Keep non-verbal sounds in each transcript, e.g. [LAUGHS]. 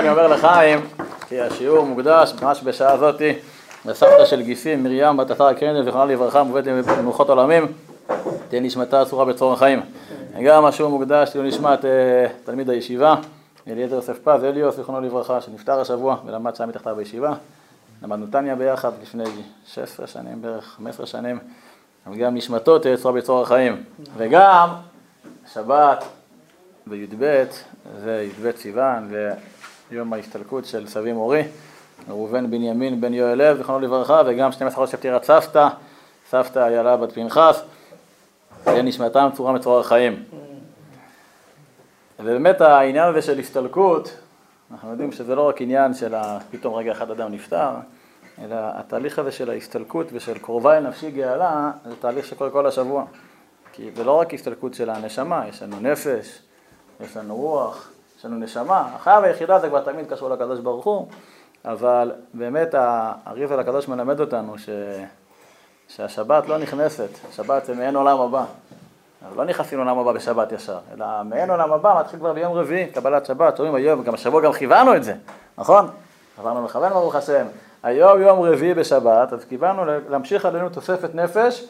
אני אומר לחיים, כי השיעור מוקדש ממש בשעה זאתי לסבתא של גיסים, מרים בת עטר הקרנדל, זיכרונה לברכה, מובאת למנוחות עולמים, תהיה נשמתה אסורה בצור החיים. גם השיעור מוקדש לעילוי נשמת תלמיד הישיבה, אליעזר יוסף פז, אליוס, זיכרונו לברכה, שנפטר השבוע ולמד שם מתחתיו בישיבה. למדנו טניה ביחד לפני 16 שנים בערך, 15 שנים, וגם נשמתו תהיה אסורה בצור החיים. וגם שבת בי"ב, זה י"ב סיוון, ויום ההסתלקות של סבי מורי, ראובן בנימין בן יואל לב, זיכרונו לברכה, וגם 12 חודש פטירת סבתא, סבתא איילה בת פנחס, תהיה נשמתם צורה מצרור החיים. ובאמת העניין הזה של הסתלקות, אנחנו יודעים שזה לא רק עניין של פתאום רגע אחד אדם נפטר, אלא התהליך הזה של ההסתלקות ושל קרובה אל נפשי גאלה, זה תהליך שקורה כל השבוע. כי זה לא רק הסתלקות של הנשמה, יש לנו נפש, יש לנו רוח, יש לנו נשמה, החייו היחידה זה כבר תמיד קשור לקדוש ברוך הוא, אבל באמת הריב על הקדוש מלמד אותנו ש... שהשבת לא נכנסת, שבת זה מעין עולם הבא. אז לא נכנסים לעולם הבא בשבת ישר, אלא מעין עולם הבא מתחיל כבר ביום רביעי, קבלת שבת, שומעים היום, גם השבוע גם כיוונו את זה, נכון? עברנו לכוון ברוך השם. היום יום רביעי בשבת, אז כיוונו להמשיך עלינו תוספת נפש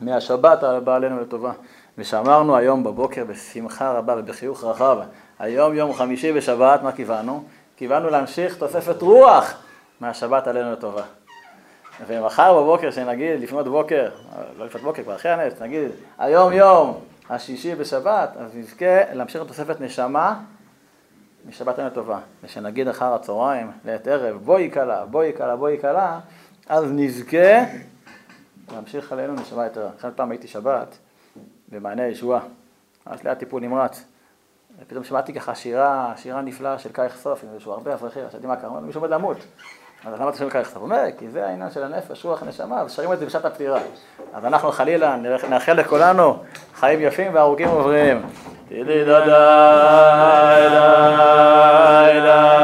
מהשבת הבאה עלינו לטובה. ושאמרנו היום בבוקר בשמחה רבה ובחיוך רחב, היום יום חמישי בשבת, מה כיוונו? כיוונו להמשיך תוספת רוח מהשבת עלינו לטובה. ומחר בבוקר שנגיד, לפנות בוקר, לא לפנות בוקר, כבר אחרי הנס, נגיד, היום יום השישי בשבת, אז נזכה להמשיך לתוספת נשמה משבת עלינו לטובה. ושנגיד אחר הצהריים, לעת ערב, בואי כלה, בואי כלה, בואי כלה, אז נזכה להמשיך עלינו נשמה יותר. עכשיו פעם הייתי שבת, במעייני הישועה, אז ליד טיפול נמרץ. ופתאום שמעתי ככה שירה, שירה נפלאה של קאיך סוף, עם איזשהו הרבה אברכים, חשבתי מה קרה, מישהו עומד למות. אז למה אתה שומע קאיך סוף? הוא אומר, כי זה העניין של הנפש, רוח הנשמה, אז שרים את זה בשעת הפטירה. אז אנחנו חלילה נאחל לכולנו חיים יפים וארוכים ובריאים. תהילי דודה, אלה, אלה,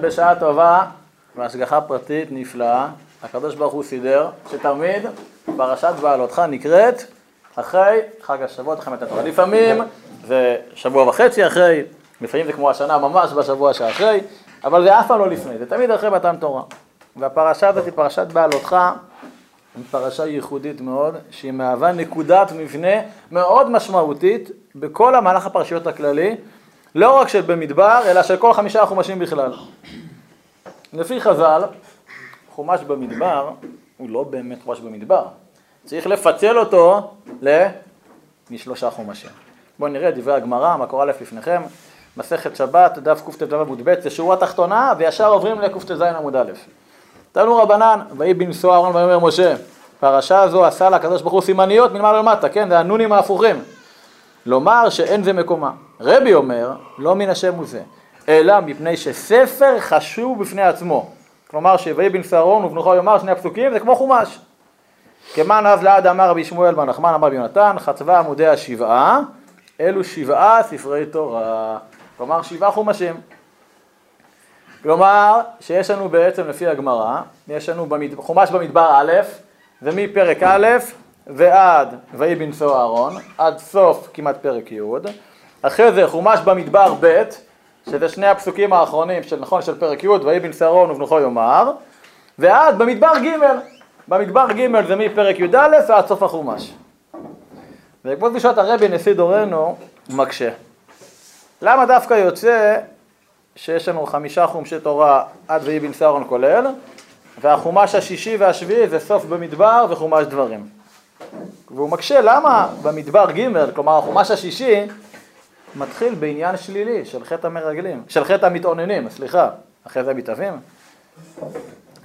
בשעה טובה, בהשגחה פרטית נפלאה, הקדוש ברוך הוא סידר, שתמיד פרשת בעלותך נקראת אחרי חג השבועות, אחרי מתן תורה. לפעמים זה שבוע וחצי אחרי, לפעמים זה כמו השנה ממש בשבוע שאחרי, אבל זה אף פעם לא לפני, זה תמיד אחרי מתן תורה. והפרשה הזאת היא פרשת בעלותך, היא פרשה ייחודית מאוד, שהיא מהווה נקודת מבנה מאוד משמעותית בכל המהלך הפרשיות הכללי, לא רק של במדבר, אלא של כל חמישה החומשים בכלל. לפי חז"ל, חומש במדבר הוא לא באמת חומש במדבר. צריך לפצל אותו משלושה חומשים. בואו נראה דברי הגמרא, מקור א' לפניכם, מסכת שבת, דף קט"ו עמוד ב', זה שורה תחתונה, וישר עוברים לקט"ז עמוד א'. תנו רבנן, ויהי בנשוא אהרון ויאמר משה, פרשה זו עשה לה הקדוש ברוך הוא סימניות מלמעלה למטה, כן, זה הנונים ההפוכים. לומר שאין זה מקומה. רבי אומר, לא מן השם הוא זה, אלא מפני שספר חשוב בפני עצמו. כלומר שויהי בנשוא אהרון ובנוכו יאמר שני הפסוקים זה כמו חומש. כמאן אז לעד אמר רבי שמואל בן נחמן אמר יונתן, חצבה עמודי השבעה, אלו שבעה ספרי תורה. כלומר שבעה חומשים. כלומר שיש לנו בעצם לפי הגמרא, יש לנו במד... חומש במדבר א', ומפרק א' ועד ויהי בנשוא אהרון, עד סוף כמעט פרק י', אחרי זה חומש במדבר ב', שזה שני הפסוקים האחרונים של נכון של פרק י', ויהי בנשוא אהרון ובנוכו יאמר, ועד במדבר ג', במדבר ג' זה מפרק י"א ועד סוף החומש. בעקבות פגישת הרבי נשיא דורנו מקשה. למה דווקא יוצא שיש לנו חמישה חומשי תורה עד ויהי בנשוא אהרון כולל, והחומש השישי והשביעי זה סוף במדבר וחומש דברים. והוא מקשה למה במדבר ג', כלומר החומש השישי, מתחיל בעניין שלילי של חטא המרגלים, של חטא המתאוננים, סליחה, אחרי זה המתאבים.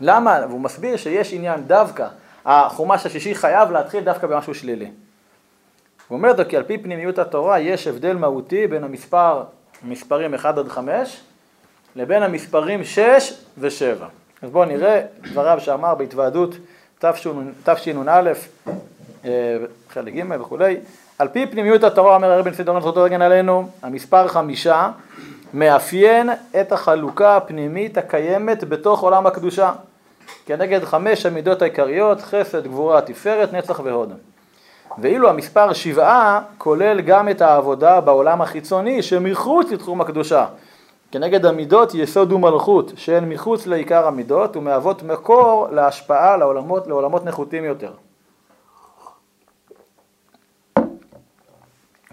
למה? והוא מסביר שיש עניין דווקא, החומש השישי חייב להתחיל דווקא במשהו שלילי. הוא אומר אותו כי על פי פנימיות התורה יש הבדל מהותי בין המספר, מספרים 1 עד 5, לבין המספרים 6 ו-7. אז בואו נראה דבריו שאמר בהתוועדות תשנ"א, אה, חלק ג' וכולי. על פי פנימיות התורה, אומר הרבי נשיא דורון זכותו רגן עלינו, המספר חמישה מאפיין את החלוקה הפנימית הקיימת בתוך עולם הקדושה. כנגד חמש המידות העיקריות, חסד, גבורה, תפארת, נצח והוד. ואילו המספר שבעה כולל גם את העבודה בעולם החיצוני שמחוץ לתחום הקדושה. כנגד המידות יסוד ומלכות שהן מחוץ לעיקר המידות ומהוות מקור להשפעה לעולמות, לעולמות נחותים יותר.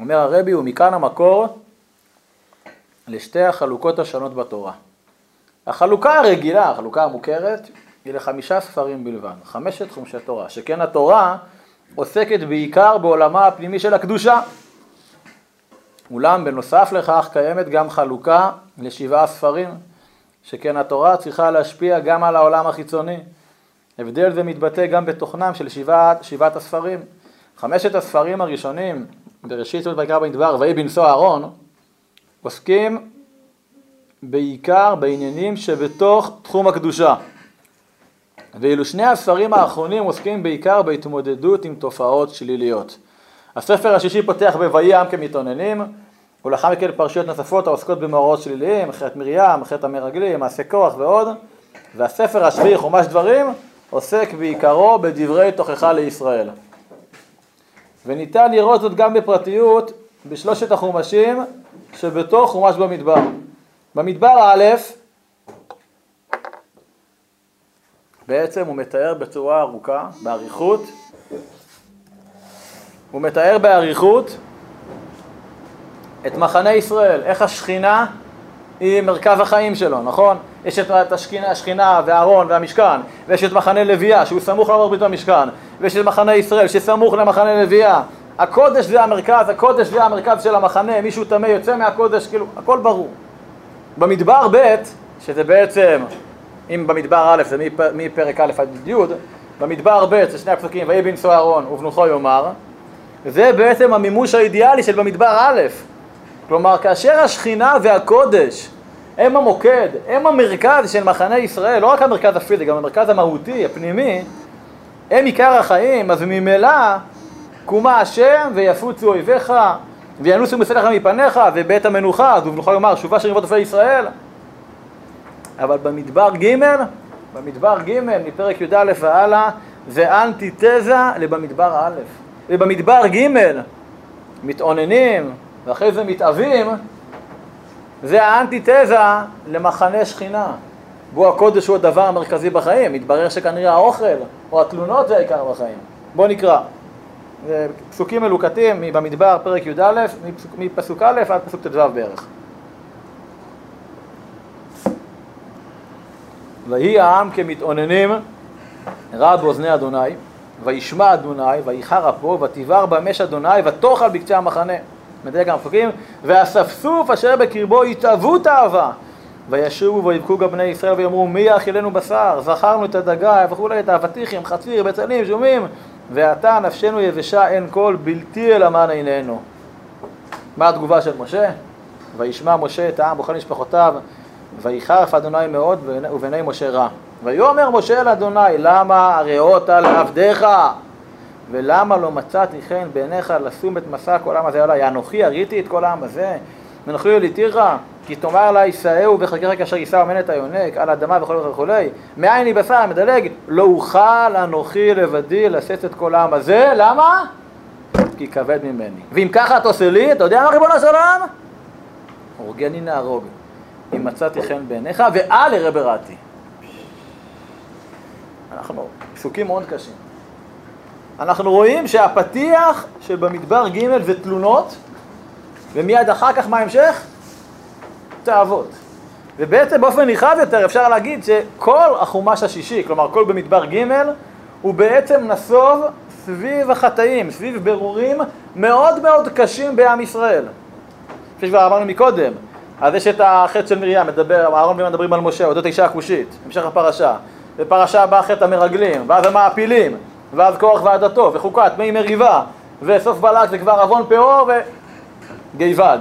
אומר הרבי ומכאן המקור לשתי החלוקות השונות בתורה. החלוקה הרגילה, החלוקה המוכרת, היא לחמישה ספרים בלבד, חמשת חומשי תורה, שכן התורה עוסקת בעיקר בעולמה הפנימי של הקדושה. אולם בנוסף לכך קיימת גם חלוקה לשבעה ספרים, שכן התורה צריכה להשפיע גם על העולם החיצוני. הבדל זה מתבטא גם בתוכנם של שבעת, שבעת הספרים. חמשת הספרים הראשונים, בראשית זאת ויקרא במדבר, ויהי בנשוא אהרון, עוסקים בעיקר בעניינים שבתוך תחום הקדושה. ואילו שני הספרים האחרונים עוסקים בעיקר בהתמודדות עם תופעות שליליות. הספר השישי פותח ב"ויהי עם כמתאוננים", ולאחר מכן פרשיות נוספות העוסקות במאורעות שליליים, חטא מרים, חטא המרגלים, מעשה כוח ועוד, והספר השביעי, חומש דברים, עוסק בעיקרו בדברי תוכחה לישראל. וניתן לראות זאת גם בפרטיות בשלושת החומשים שבתוך חומש במדבר. במדבר א', בעצם הוא מתאר בצורה ארוכה, באריכות, הוא מתאר באריכות את מחנה ישראל, איך השכינה היא מרכז החיים שלו, נכון? יש את השכינה, השכינה והארון והמשכן, ויש את מחנה לוויה שהוא סמוך למרבית המשכן, ויש את מחנה ישראל שסמוך למחנה לוויה. הקודש זה המרכז, הקודש זה המרכז של המחנה, מישהו טמא יוצא מהקודש, כאילו, הכל ברור. במדבר ב', שזה בעצם, אם במדבר א' זה מפרק א' עד י', במדבר ב' זה שני הפסוקים, ויהי בנשוא אהרון ובנוכו יאמר, זה בעצם המימוש האידיאלי של במדבר א', כלומר כאשר השכינה והקודש הם המוקד, הם המרכז של מחנה ישראל, לא רק המרכז הפיזי, גם המרכז המהותי, הפנימי, הם עיקר החיים, אז ממילא קומה השם ויפוצו אויביך וינוסו מסלח מפניך ובעת המנוחה, אז ובנוכל לומר שובה של ריבות עופי ישראל. אבל במדבר ג', במדבר ג', מפרק י"א והלאה, זה אנטיתזה לבמדבר א'. ובמדבר ג', מתאוננים, ואחרי זה מתאווים, זה האנטיתזה למחנה שכינה. בו הקודש הוא הדבר המרכזי בחיים, מתברר שכנראה האוכל או התלונות זה העיקר בחיים. בואו נקרא. פסוקים מלוקטים במדבר, פרק י"א, מפסוק א' עד פסוק ט"ו בערך. ויהי העם כמתאוננים רע באוזני אדוני, וישמע אדוני, ויחר אפו, ותבער במש אדוני, ותאכל בקצה המחנה. מדייק הפסוקים, והאספסוף אשר בקרבו יתאוו תאווה. וישובו ויבכו גם בני ישראל ויאמרו מי יאכילנו בשר, זכרנו את הדגה וכולי, את האבטיחים, חציר, בצלים, שומים, ועתה נפשנו יבשה אין קול, בלתי אל אמן עינינו. מה התגובה של משה? וישמע משה את העם בכל משפחותיו, ויחרף אדוני מאוד ובעיני משה רע. ויאמר משה אל אדוני, למה הרעות לעבדיך? ולמה לא מצאתי חן בעיניך לשום את מסע כל העם הזה עלי? אנוכי הריתי את כל העם הזה? ונוכלי יליתיך? כי תאמר לה יישאהו בחקירה כאשר יישא אומנת היונק על האדמה וכל וכולי. מאין לי בשר מדלג? לא אוכל אנוכי לבדי לשאת את כל העם הזה, למה? כי כבד ממני. ואם ככה אתה עושה לי, אתה יודע מה ריבונו של עולם? הורגני נהרוג. אם מצאתי חן בעיניך, ואל ירא ברעתי. אנחנו, פסוקים מאוד קשים. אנחנו רואים שהפתיח שבמדבר ג' זה תלונות, ומיד אחר כך מה ההמשך? תאוות. ובעצם באופן נרחב יותר אפשר להגיד שכל החומש השישי, כלומר כל במדבר ג', הוא בעצם נסוב סביב החטאים, סביב ברורים מאוד מאוד קשים בעם ישראל. כפי שכבר אמרנו מקודם, אז יש את החטא של מרים, מדבר, אהרון ומרים מדברים על משה, אודות האישה הכושית, המשך הפרשה. בפרשה הבאה חטא המרגלים, ואז המעפילים, ואז כוח ועדתו, וחוקת, מי מריבה, וסוף בלק זה כבר עוון פאור וגיבד.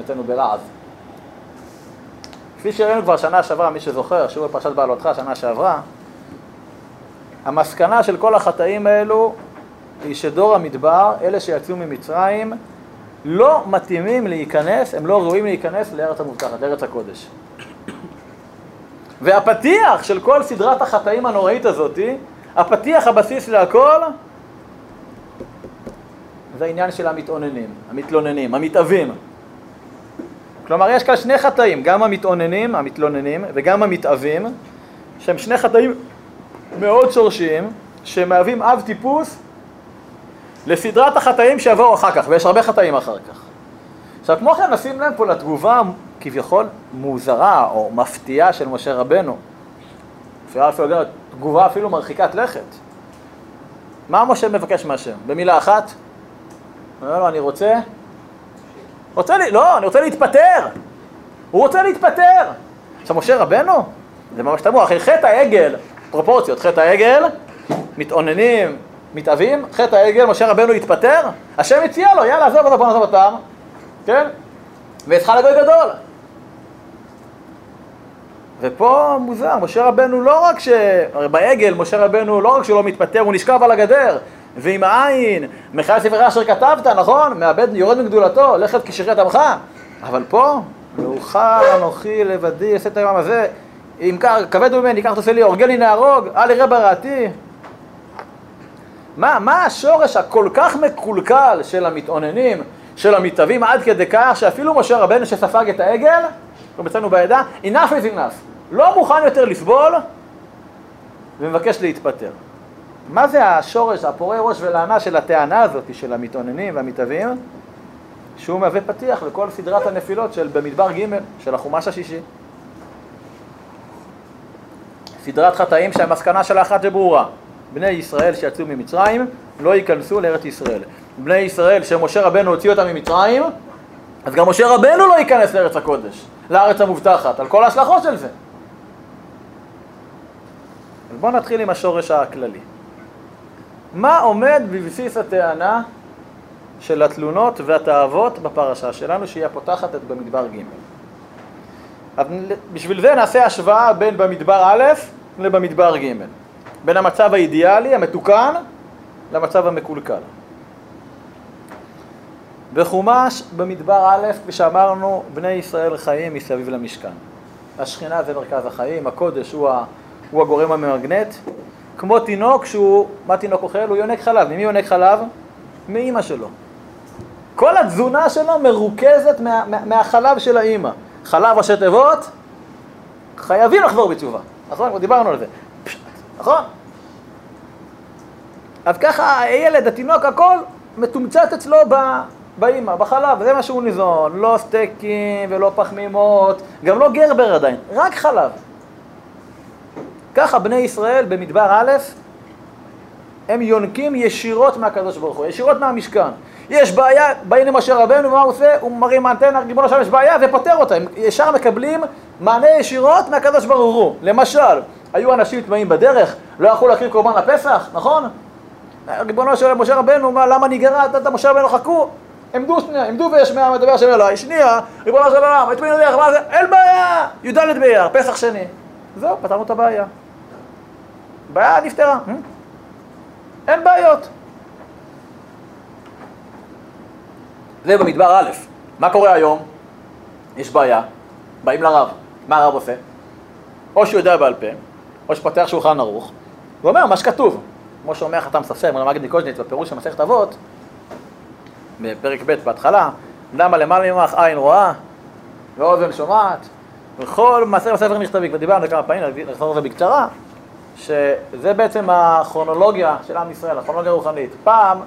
אצלנו בלעז. כפי שראינו כבר שנה שעברה, מי שזוכר, שיעור בפרשת בעלותך שנה שעברה, המסקנה של כל החטאים האלו היא שדור המדבר, אלה שיצאו ממצרים, לא מתאימים להיכנס, הם לא ראויים להיכנס לארץ המובטחת, לארץ הקודש. והפתיח של כל סדרת החטאים הנוראית הזאתי, הפתיח, הבסיס להכל, זה העניין של המתאוננים, המתלוננים, המתאבים. כלומר, יש כאן שני חטאים, גם המתאוננים, המתלוננים, וגם המתאבים, שהם שני חטאים מאוד שורשיים, שמהווים אב טיפוס לסדרת החטאים שיבואו אחר כך, ויש הרבה חטאים אחר כך. עכשיו, כמו כן, נשים לב פה לתגובה כביכול מוזרה או מפתיעה של משה רבנו. אפשר אפילו להגיד, תגובה אפילו מרחיקת לכת. מה משה מבקש מהשם? במילה אחת? הוא אומר לו, אני רוצה... רוצה לי... לא, אני רוצה להתפטר! הוא רוצה להתפטר! עכשיו, משה רבנו, זה ממש תמוה, אחרי חטא העגל, פרופורציות, חטא העגל, מתאוננים, מתאבים, חטא העגל, משה רבנו התפטר, השם הציע לו, יאללה, עזוב אותם, בוא נעזוב אותם, כן? ואצלך לגוי גדול. ופה מוזר, משה רבנו לא רק ש... הרי בעגל, משה רבנו לא רק שהוא לא מתפטר, הוא נשכב על הגדר. ועם העין, מחיי ספרך אשר כתבת, נכון? מאבד, יורד מגדולתו, לכת כשרת עמך. אבל פה, ואוכל אנוכי לבדי, אעשה את היום הזה. אם כך, כבד ממני, קח תעשה לי, הורגל לי נהרוג, אל יראה ברעתי. מה, מה השורש הכל כך מקולקל של המתאוננים, של המתאבים, עד כדי כך שאפילו משה רבנו שספג את העגל, כמו אצלנו בעדה, enough is enough. לא מוכן יותר לסבול ומבקש להתפטר. מה זה השורש, הפורה ראש ולענה של הטענה הזאת של המתאוננים והמתאבים? שהוא מהווה פתיח לכל סדרת הנפילות של במדבר ג' של החומש השישי. סדרת חטאים שהמסקנה שלה אחת וברורה. בני ישראל שיצאו ממצרים לא ייכנסו לארץ ישראל. בני ישראל שמשה רבנו הוציא אותם ממצרים, אז גם משה רבנו לא ייכנס לארץ הקודש, לארץ המובטחת, על כל ההשלכות של זה. בואו נתחיל עם השורש הכללי. מה עומד בבסיס הטענה של התלונות והתאוות בפרשה שלנו, שהיא הפותחת את במדבר ג'. אז בשביל זה נעשה השוואה בין במדבר א' לבמדבר ג', בין המצב האידיאלי, המתוקן, למצב המקולקל. בחומש במדבר א', כפי שאמרנו, בני ישראל חיים מסביב למשכן. השכינה זה מרכז החיים, הקודש הוא, הוא הגורם הממגנט, כמו תינוק שהוא, מה תינוק אוכל? הוא יונק חלב. ממי יונק חלב? מאימא שלו. כל התזונה שלו מרוכזת מה, מה, מהחלב של האימא. חלב ראשי תיבות, חייבים לחזור בתשובה. נכון? כבר דיברנו על זה. נכון? אז ככה הילד, התינוק, הכל מתומצת אצלו ב, באימא, בחלב, זה מה שהוא ניזון, לא סטייקים ולא פחמימות, גם לא גרבר עדיין, רק חלב. ככה בני ישראל במדבר א', הם יונקים ישירות מהקדוש ברוך הוא, ישירות מהמשכן. יש בעיה, באים למשה רבנו, מה הוא עושה? הוא מרים אנטנה, ריבונו שם יש בעיה, ופותר אותה. הם ישר מקבלים מענה ישירות מהקדוש ברוך הוא. למשל, היו אנשים טמאים בדרך, לא יכלו להקריב קורבן לפסח, נכון? ריבונו של משה רבנו, מה, למה נגרע? אתה משה רבנו חכו, עמדו שנייה, עמדו ויש מאה מדבר שם אליי, שנייה, ריבונו של עולם, את מי נדרך, מה זה? אין בעיה, י"ד באייר, פסח שני. זהו, פתרנו את הבעיה. בעיה נפתרה. אה? אין בעיות. זה במדבר א', מה קורה היום? יש בעיה, באים לרב, מה הרב עושה? או שהוא יודע בעל פה, או שפותח שולחן ערוך, ואומר מה שכתוב. כמו שאומר חתם ספסל, מרמ"ג ניקוז'ניץ בפירוש של מסכת אבות, בפרק ב' בהתחלה, למה למעלה ממך עין רואה ואוזן שומעת, וכל מעשה בספר נכתבי, כבר דיברנו כמה פעמים, נחזור לזה בקצרה, שזה בעצם הכרונולוגיה של עם ישראל, הכרונולוגיה הרוחנית. פעם,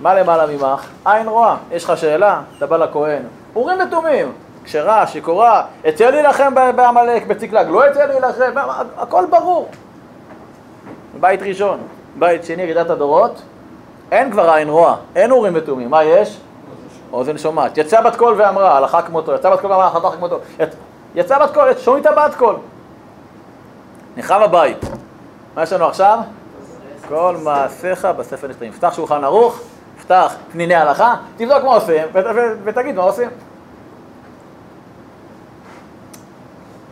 מה למעלה ממך? עין רואה. יש לך שאלה, אתה בא לכהן. אורים ותומים. כשרה, שיכורה, אצא להילחם בעמלק, בצקלג, לא אצא להילחם, הכל ברור. בית ראשון. בית שני, ירידת הדורות, אין כבר עין רואה, אין אורים ותומים. מה יש? אוזן שומעת. יצאה בת קול ואמרה, הלכה כמותו, יצאה בת קול ואמרה, הלכה כמותו. יצאה בת קול, שומעים את הבת קול. נחרב הבית. מה יש לנו עכשיו? כל מעשיך בספר נסתרים. פתח שולחן ערוך, פתח פניני הלכה, תבדוק מה עושים ותגיד מה עושים.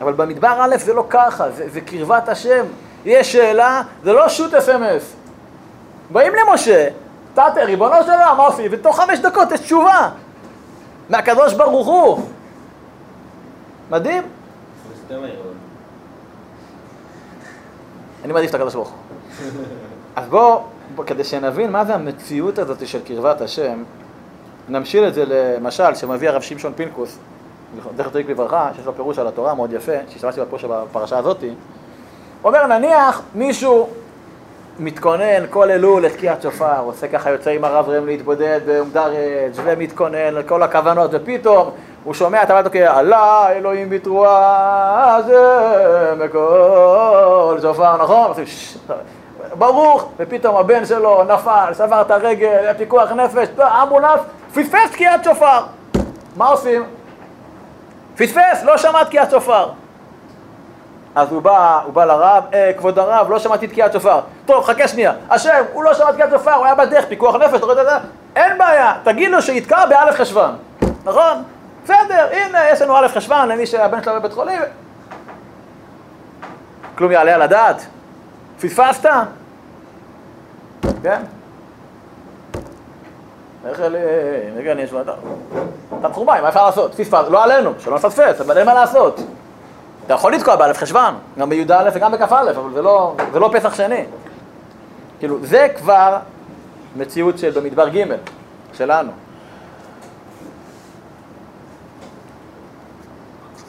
אבל במדבר א' זה לא ככה, זה, זה קרבת השם. יש שאלה, זה לא שוט אס.אם.אס. באים למשה, תתה, ריבונו של עולם, מה עושים? ותוך חמש דקות יש תשובה. מהקדוש ברוך הוא. מדהים. אני מעדיף את הקדוש ברוך הוא. אז בואו, בוא, כדי שנבין מה זה המציאות הזאת של קרבת השם, נמשיל את זה למשל שמביא הרב שמשון פינקוס, זכר צדיק לברכה, שיש לו פירוש על התורה מאוד יפה, שהשתמשתי בפירוש בפרשה הזאתי. הוא אומר, נניח מישהו מתכונן כל אלול לתקיעת שופר, עושה ככה, יוצא עם הרב ראם להתבודד באומדרג' ומתכונן לכל הכוונות, ופתאום הוא שומע את הבת עלה אלוהים בתרועה זה מכל שופר, נכון? ברוך, ופתאום הבן שלו נפל, שבר את הרגל, היה פיקוח נפש, אמבולנס, פספס תקיעת שופר. מה עושים? פספס, לא שמע תקיעת שופר. אז הוא בא, הוא בא לרב, אה, כבוד הרב, לא שמעתי תקיעת שופר. טוב, חכה שנייה. השם, הוא לא שמע תקיעת שופר, הוא היה בדרך, פיקוח נפש, אין בעיה, תגיד לו שיתקע באלף חשוון, נכון? בסדר, הנה, יש לנו א' חשוון למי שהבן שלו בבית חולים. כלום יעלה על הדעת? פספסת? כן? איך אלה, רגע, אני אשמע, אתה מחורבן, מה אפשר לעשות? פספס, לא עלינו, שלא נפספס, אבל אין מה לעשות. אתה יכול לתקוע באלף חשוון, גם בי"א וגם בכ"א, אבל זה לא, זה לא פסח שני. כאילו, זה כבר מציאות של במדבר ג' שלנו.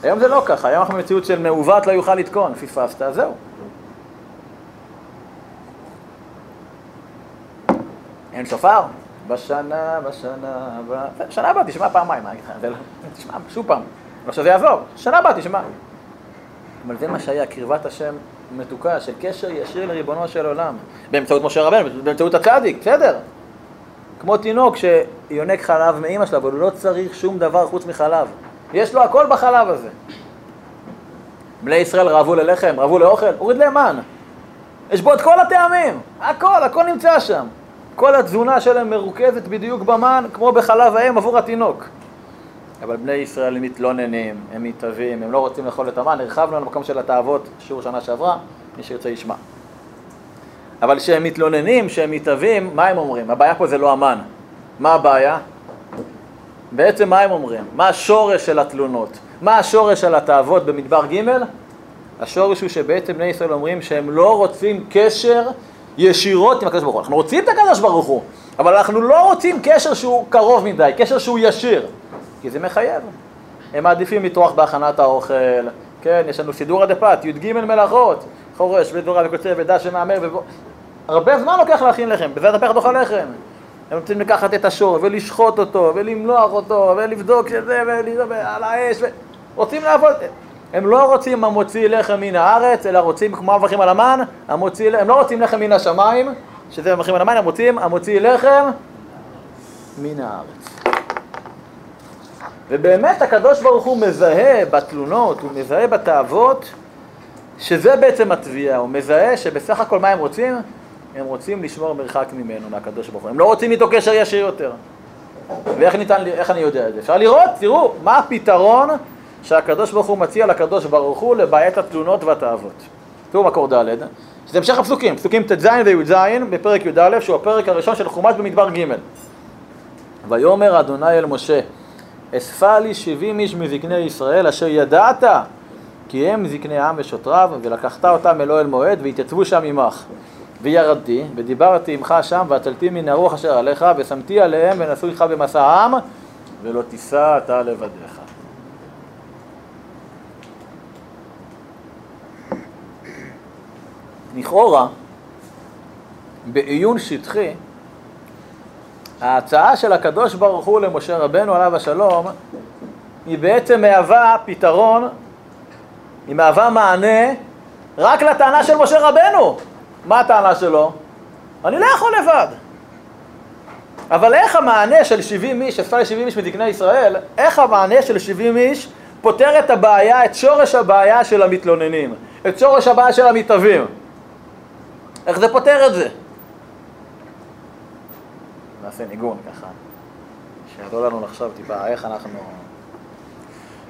היום זה לא ככה, היום אנחנו במציאות של מעוות לא יוכל לתקון, פספסת, זהו. אין שופר? בשנה, בשנה הבאה, שנה הבאה תשמע פעמיים, מה אגיד לך, לא- תשמע שוב פעם, לא שזה יעזור, שנה הבאה תשמע. אבל זה מה שהיה, קרבת השם מתוקה, של קשר ישיר לריבונו של עולם, באמצעות משה רבנו, באמצעות הצדיק, בסדר. כמו תינוק שיונק חלב מאימא שלו, אבל הוא לא צריך שום דבר חוץ מחלב. יש לו הכל בחלב הזה. בני ישראל רעבו ללחם, רעבו לאוכל, הוריד להם מן. יש בו את כל הטעמים, הכל, הכל נמצא שם. כל התזונה שלהם מרוכזת בדיוק במן, כמו בחלב האם עבור התינוק. אבל בני ישראל מתלוננים, הם מתאבים, הם לא רוצים לאכול את המן, הרחבנו על המקום של התאוות, שיעור שנה שעברה, מי שירצה ישמע. אבל כשהם מתלוננים, כשהם מתאבים, מה הם אומרים? הבעיה פה זה לא המן. מה הבעיה? בעצם מה הם אומרים? מה השורש של התלונות? מה השורש של התאוות במדבר ג'? השורש הוא שבעצם בני ישראל אומרים שהם לא רוצים קשר ישירות עם הקדוש ברוך הוא. אנחנו רוצים את הקדוש ברוך הוא, אבל אנחנו לא רוצים קשר שהוא קרוב מדי, קשר שהוא ישיר, כי זה מחייב. הם מעדיפים לטרוח בהכנת האוכל, כן, יש לנו סידור הדפת, י"ג מלאכות, חורש ודבורה וקוצר ודש ומהמר, ובו... הרבה זמן לוקח להכין לחם, בזה תפח דוח הלחם. הם רוצים לקחת את השור ולשחוט אותו ולמלוח אותו ולבדוק שזה ולזרוק על האש ו... רוצים לעבוד, הם לא רוצים המוציא לחם מן הארץ, אלא רוצים כמו אברכים על המן, המוציא, הם לא רוצים לחם מן השמיים, שזה אברכים על המן, הם רוצים המוציא לחם מן הארץ. ובאמת הקדוש ברוך הוא מזהה בתלונות, הוא מזהה בתאוות, שזה בעצם התביעה, הוא מזהה שבסך הכל מה הם רוצים? הם רוצים לשמור מרחק ממנו, מהקדוש ברוך הוא. הם לא רוצים איתו קשר ישיר יותר. ואיך ניתן, איך אני יודע את זה? אפשר לראות, תראו, מה הפתרון שהקדוש ברוך הוא מציע לקדוש ברוך הוא לבעיית התלונות והתאוות. תראו מקור ד', זה המשך הפסוקים, פסוקים ט"ז וי"ז בפרק י"א, שהוא הפרק הראשון של חומש במדבר ג'. ויאמר אדוני אל משה, אספה לי שבעים איש מזקני ישראל, אשר ידעת כי הם זקני העם ושוטריו, ולקחת אותם אל אוהל מועד, והתייצבו שם עמך. וירדתי, ודיברתי עמך שם, והצלתי מן הרוח אשר עליך, ושמתי עליהם, ונסעו איתך במסע העם, ולא תישא אתה לבדיך. לכאורה, בעיון שטחי, ההצעה של הקדוש ברוך הוא למשה רבנו עליו השלום היא בעצם מהווה פתרון, היא מהווה מענה רק לטענה של משה רבנו. מה הטענה שלו? אני לא יכול לבד. אבל איך המענה של 70 איש, אפשר ל-70 איש מזקני ישראל, איך המענה של 70 איש פותר את הבעיה, את שורש הבעיה של המתלוננים, את שורש הבעיה של המתאבים? איך זה פותר את זה? נעשה ניגון ככה, שיעזור לנו לחשוב טיפה איך אנחנו...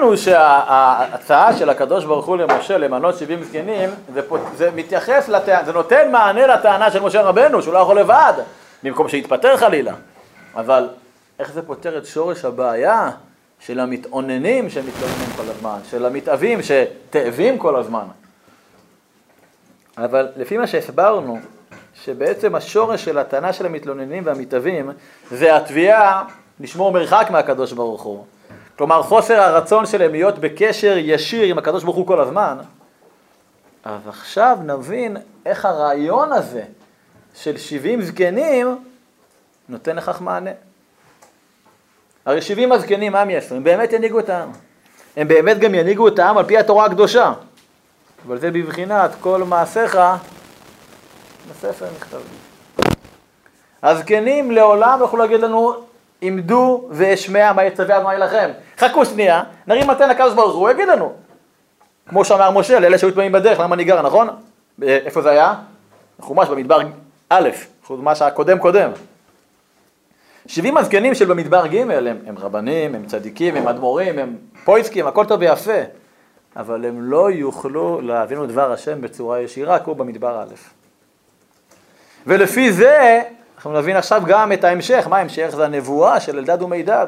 הבנו שההצעה של הקדוש ברוך הוא למשה למנות 70 זקנים, זה, זה מתייחס, לטענה, זה נותן מענה לטענה של משה רבנו, שהוא לא יכול לבד, במקום שיתפטר חלילה. אבל איך זה פותר את שורש הבעיה של המתאוננים שמתלוננים כל הזמן, של המתאבים שתאבים כל הזמן? אבל לפי מה שהסברנו, שבעצם השורש של הטענה של המתלוננים והמתאבים זה התביעה לשמור מרחק מהקדוש ברוך הוא. כלומר חוסר הרצון שלהם להיות בקשר ישיר עם הקדוש ברוך הוא כל הזמן, אז עכשיו נבין איך הרעיון הזה של 70 זקנים נותן לכך מענה. הרי 70 הזקנים, מה הם יעשו? הם באמת ינהיגו את העם. הם באמת גם ינהיגו את העם על פי התורה הקדושה. אבל זה בבחינת כל מעשיך בספר נכתבים. הזקנים לעולם יוכלו להגיד לנו עמדו ואשמע מה יצווה מה ילחם. חכו שנייה, נרים מתן לקדוש ברוך הוא, יגיד לנו. כמו שאמר משה לאלה שהיו תמימים בדרך, למה אני גר, נכון? איפה זה היה? חומש במדבר א', חומש הקודם קודם. 70 הזקנים של במדבר ג' הם, הם רבנים, הם צדיקים, הם אדמו"רים, הם פויסקים, הכל טוב ויפה. אבל הם לא יוכלו להבין את דבר השם בצורה ישירה, כמו במדבר א'. ולפי זה אנחנו נבין עכשיו גם את ההמשך, מה ההמשך? זה הנבואה של אלדד ומידד.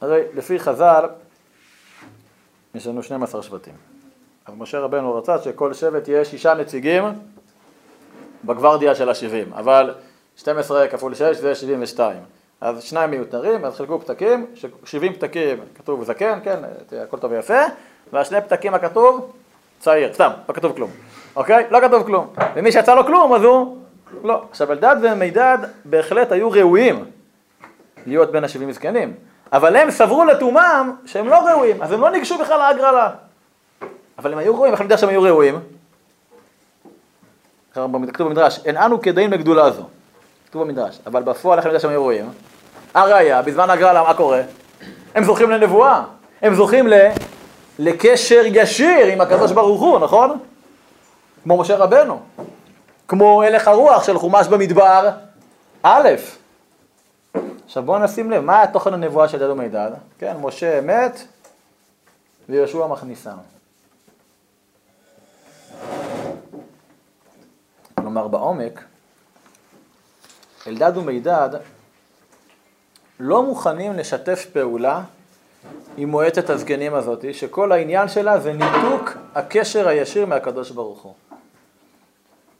הרי לפי חז"ל, יש לנו 12 שבטים. אבל משה רבנו רצה שכל שבט יהיה שישה נציגים בגוורדיה של ה-70, אבל 12 כפול 6 זה 72. אז שניים מיותרים, אז חילקו פתקים, 70 פתקים כתוב זקן, כן, הכל טוב ויפה, והשני פתקים הכתוב צעיר, סתם, לא כתוב כלום, אוקיי? לא כתוב כלום. ומי שיצא לו כלום, אז הוא... לא. עכשיו, אלדד ומידד בהחלט היו ראויים להיות בין השבעים זקנים, אבל הם סברו לתומם שהם לא ראויים, אז הם לא ניגשו בכלל להגרלה. אבל הם היו ראויים, איך יודע שהם היו ראויים? כתוב במדרש, אין אנו כדאים לגדולה זו. כתוב במדרש, אבל בפועל איך יודע שהם היו ראויים? הראיה, בזמן הגרלה, מה קורה? הם זוכים לנבואה, הם זוכים ל... לקשר ישיר עם הקדוש ברוך הוא, נכון? כמו משה רבנו, כמו הלך הרוח של חומש במדבר, א', עכשיו בואו נשים לב, מה תוכן הנבואה של ידו מידד? כן, משה מת ויהושע מכניסה. כלומר בעומק, אלדד ומידד לא מוכנים לשתף פעולה עם מועצת הזקנים הזאת, שכל העניין שלה זה ניתוק הקשר הישיר מהקדוש ברוך הוא.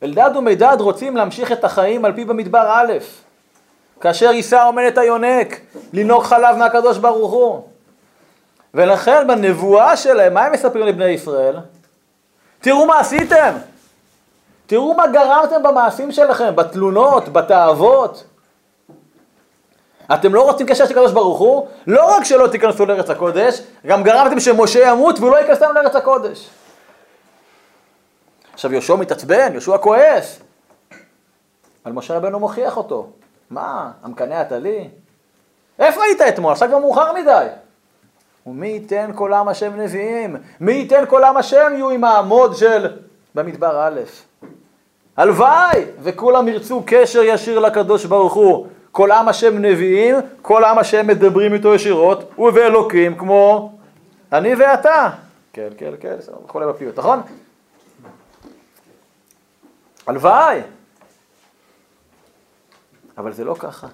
אלדד ומידד רוצים להמשיך את החיים על פי במדבר א', כאשר יישא עומדת היונק, לנהוג חלב מהקדוש ברוך הוא. ולכן בנבואה שלהם, מה הם מספרים לבני ישראל? תראו מה עשיתם, תראו מה גרמתם במעשים שלכם, בתלונות, בתאוות. אתם לא רוצים קשר של הקדוש ברוך הוא, לא רק שלא תיכנסו לארץ הקודש, גם גרמתם שמשה ימות והוא לא ייכנס לארץ הקודש. עכשיו יהושע מתעצבן, יהושע כועס. אבל משה רבנו מוכיח אותו. מה, המקנא אתה לי? איפה היית אתמול? עכשיו כבר מאוחר מדי. ומי ייתן כל עם השם נביאים? מי ייתן כל עם השם יהיו עם העמוד של במדבר א'. הלוואי וכולם ירצו קשר ישיר לקדוש ברוך הוא. כל עם השם נביאים, כל עם השם מדברים איתו ישירות, ובאלוקים כמו אני ואתה. כן, כן, כן, וכולי בפיוט, נכון? הלוואי. אבל זה לא ככה.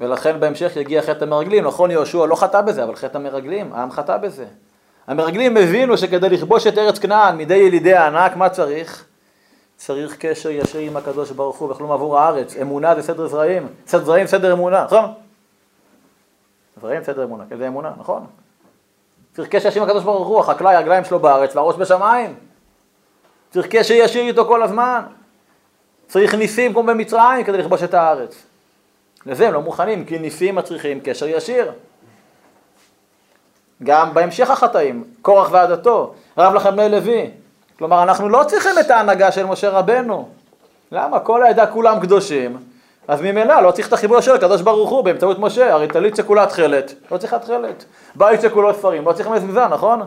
ולכן בהמשך יגיע חטא המרגלים. נכון, יהושע לא חטא בזה, אבל חטא המרגלים, העם חטא בזה. המרגלים הבינו שכדי לכבוש את ארץ כנען מידי ילידי הענק, מה צריך? צריך קשר ישיר עם הקדוש ברוך הוא וכלום עבור הארץ. אמונה זה סדר זרעים. סדר זרעים, סדר אמונה, נכון? זרעים, סדר אמונה, כזה אמונה, נכון? צריך קשר ישיר עם הקדוש ברוך הוא, החקלאי, הרגליים שלו בארץ והראש בשמיים. צריך קשר ישיר איתו כל הזמן. צריך ניסים כמו במצרים כדי לכבוש את הארץ. לזה הם לא מוכנים, כי ניסים מצריכים קשר ישיר. גם בהמשך החטאים, קורח ועדתו, רב לכם בני לוי. כלומר, אנחנו לא צריכים את ההנהגה של משה רבנו. למה? כל העדה כולם קדושים, אז ממילא לא צריך את החיבור של הקדוש ברוך הוא באמצעות משה, הרי טלית שכולה תכלת, לא צריכה תכלת. בית שכולו ספרים, לא צריך מזוזה, נכון?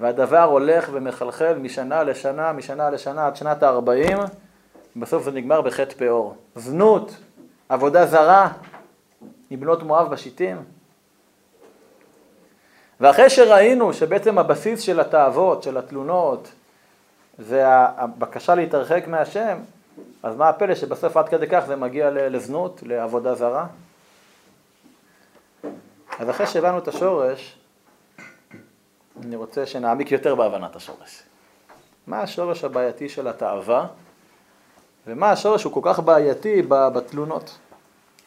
והדבר הולך ומחלחל משנה לשנה, משנה לשנה עד שנת ה-40, בסוף זה נגמר בחטא פאור. זנות, עבודה זרה, מבנות מואב בשיטים. ואחרי שראינו שבעצם הבסיס של התאוות, של התלונות, זה הבקשה להתרחק מהשם, אז מה הפלא שבסוף עד כדי כך זה מגיע לזנות, לעבודה זרה? אז אחרי שהבנו את השורש, אני רוצה שנעמיק יותר בהבנת השורש. מה השורש הבעייתי של התאווה, ומה השורש הוא כל כך בעייתי בתלונות.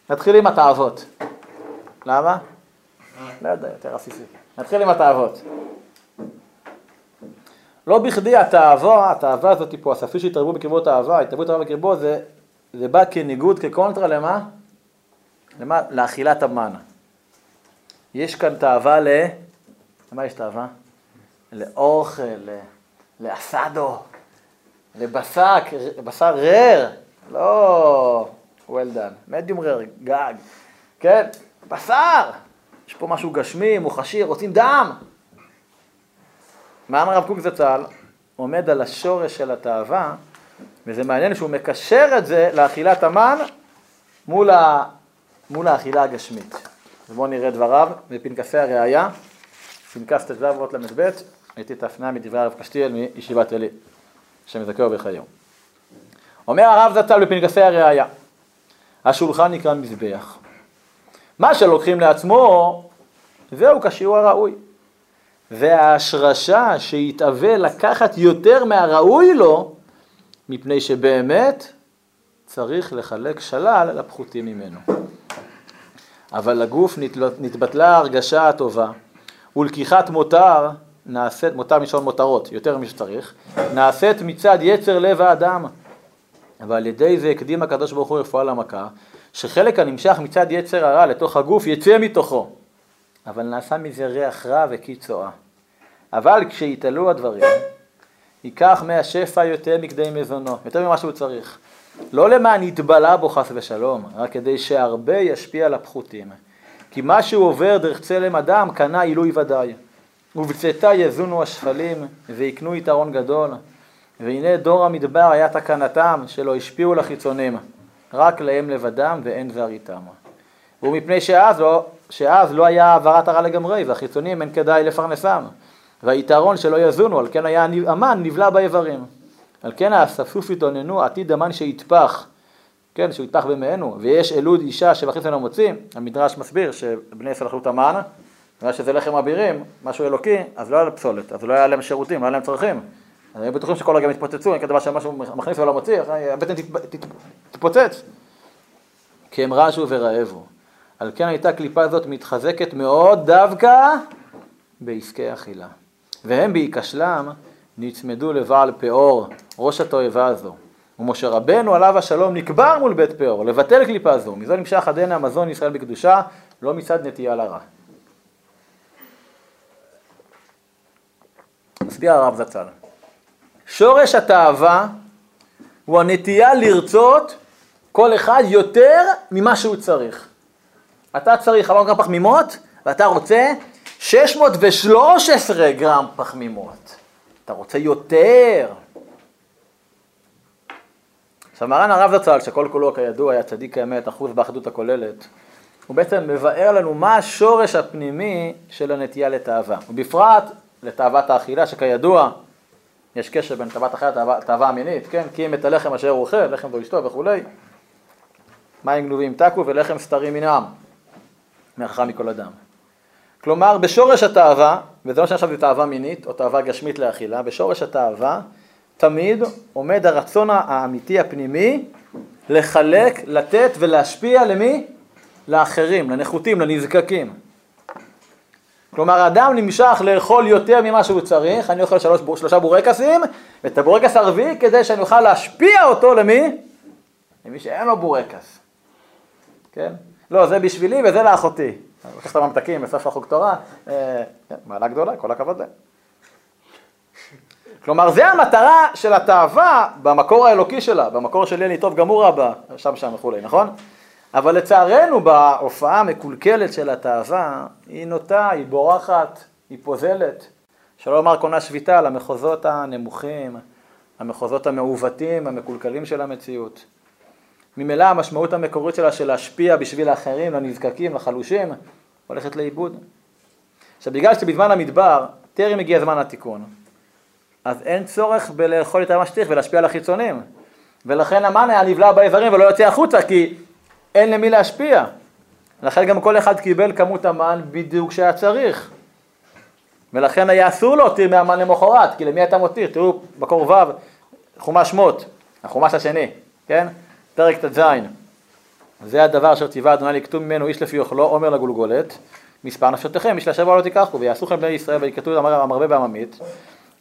נתחיל עם התאוות. למה? לא יודע, יותר עסיסי. נתחיל עם התאוות. לא בכדי התאווה, התאווה הזאת פה, הספי שהתערבו בקרבות האהבה, התערבות האהבה בקרבו, זה, זה בא כניגוד, כקונטרה למה? למה? לאכילת המן. יש כאן תאווה ל... למה יש תאווה? לאוכל, לאסדו, לבשק, בשר רר, לא well done, מדיום רר, גג, כן, בשר, יש פה משהו גשמי, מוחשי, רוצים דם. מרן הרב קוק זצ"ל עומד על השורש של התאווה, וזה מעניין שהוא מקשר את זה לאכילת המן מול, ה... מול האכילה הגשמית. אז בואו נראה דבריו בפנקסי הראייה, פנקס ט"ו אות ל"ב, הייתי את ההפניה מדברי הרב קשתיאל מישיבת עלי, שמזכהו בחיום. אומר הרב זצ"ל בפנקסי הראייה, השולחן נקרא מזבח. מה שלוקחים לעצמו, זהו כשיעור הראוי. וההשרשה שיתאווה לקחת יותר מהראוי לו, מפני שבאמת צריך לחלק שלל לפחותים ממנו. אבל לגוף נתבטלה ההרגשה הטובה, ולקיחת מותר נעשית, מותר מלשון מותרות, יותר ממה שצריך, נעשית מצד יצר לב האדם. ועל ידי זה הקדים הקדוש ברוך הוא רפואה למכה, שחלק הנמשך מצד יצר הרע לתוך הגוף יצא מתוכו. אבל נעשה מזה ריח רע וקיצואה. אבל כשיתעלו הדברים, ייקח מהשפע יותר מכדי מזונו, יותר ממה שהוא צריך. לא למען יתבלע בו חס ושלום, רק כדי שהרבה ישפיע על הפחותים. כי מה שהוא עובר דרך צלם אדם, קנה עילוי ודאי. ובצאתה יזונו השפלים, ויקנו יתרון גדול. והנה דור המדבר היה תקנתם, שלא השפיעו לחיצונים, רק להם לבדם ואין זר איתם. ומפני שאז לא, שאז לא היה העברת הרע לגמרי, והחיצונים אין כדאי לפרנסם. והיתרון שלא יזונו, על כן היה המן נבלע באיברים. על כן האספסוף התאוננו עתיד המן שיטפח, כן, שהוא יטפח במענו, ויש אלוד אישה ממנו מוציא, המדרש מסביר שבני ישראל אכלו את המן, בגלל שזה לחם אבירים, משהו אלוקי, אז לא היה להם פסולת, אז לא היה להם שירותים, לא היה להם צרכים. אז היו בטוחים שכל רגע מתפוצצו, אין כדבר שמשהו מכניס ולא מוציא, הבטן תתפוצץ. כי הם רעשו ורעבו. על כן הייתה קליפה זאת מתחזקת מאוד דווקא בעסקי אכילה. והם בהיכשלם נצמדו לבעל פאור, ראש התועבה הזו. ומשה רבנו עליו השלום נקבר מול בית פאור, לבטל קליפה זו. מזו נמשך עדנה המזון ישראל בקדושה, לא מצד נטייה לרע. מסביר הרב זצ"ל. שורש התאווה הוא הנטייה לרצות כל אחד יותר ממה שהוא צריך. אתה צריך כמה פחמימות, ואתה רוצה 613 גרם פחמימות. אתה רוצה יותר. עכשיו מרן הרב זצ"ל, שכל כולו כידוע היה צדיק האמת, אחוז באחדות הכוללת, הוא בעצם מבאר לנו מה השורש הפנימי של הנטייה לתאווה, ובפרט לתאוות האכילה, שכידוע יש קשר בין תאוות האכילה לתאווה המינית, כן? כי אם את הלחם אשר הוא אוכל, לחם זו אשתו וכולי, מים גנובים תקו ולחם סתרים מן העם, מהחכם מכל אדם. כלומר, בשורש התאווה, וזה לא שעכשיו זה תאווה מינית או תאווה גשמית לאכילה, בשורש התאווה תמיד עומד הרצון האמיתי הפנימי לחלק, לתת ולהשפיע למי? לאחרים, לנחותים, לנזקקים. כלומר, האדם נמשך לאכול יותר ממה שהוא צריך, אני אוכל שלוש, שלושה בורקסים, ואת הבורקס הרביעי כדי שאני אוכל להשפיע אותו למי? למי שאין לו בורקס. כן? לא, זה בשבילי וזה לאחותי. לקח את הממתקים בסוף החוק תורה, אה, כן, מעלה גדולה, כל הכבוד להם. כלומר, זה המטרה של התאווה במקור האלוקי שלה, במקור של יני טוב גמור רבה, שם שם וכולי, נכון? אבל לצערנו בהופעה המקולקלת של התאווה, היא נוטה, היא בורחת, היא פוזלת. שלא לומר קונה שביתה למחוזות הנמוכים, המחוזות המעוותים, המקולקלים של המציאות. ממילא המשמעות המקורית שלה של להשפיע בשביל האחרים, לנזקקים, לחלושים, הולכת לאיבוד. עכשיו בגלל שבזמן המדבר טרם הגיע זמן התיקון, אז אין צורך בלאכול את שצריך ולהשפיע על החיצונים. ולכן המן היה נבלע באיברים ולא יוצא החוצה כי אין למי להשפיע. לכן גם כל אחד קיבל כמות המן בדיוק שהיה צריך. ולכן היה אסור להותיר מהמן למחרת, כי למי אתה מותיר? תראו, בקור ו', חומש שמות, החומש השני, כן? פרק ט"ז. זה הדבר אשר ציווה אדוני לקטום ממנו איש לפי אוכלו, עומר לגולגולת, מספר נפשותיכם, איש לשבוע לא תיקחו, ויעשו לכם בני ישראל ויקטו המרבה והממית,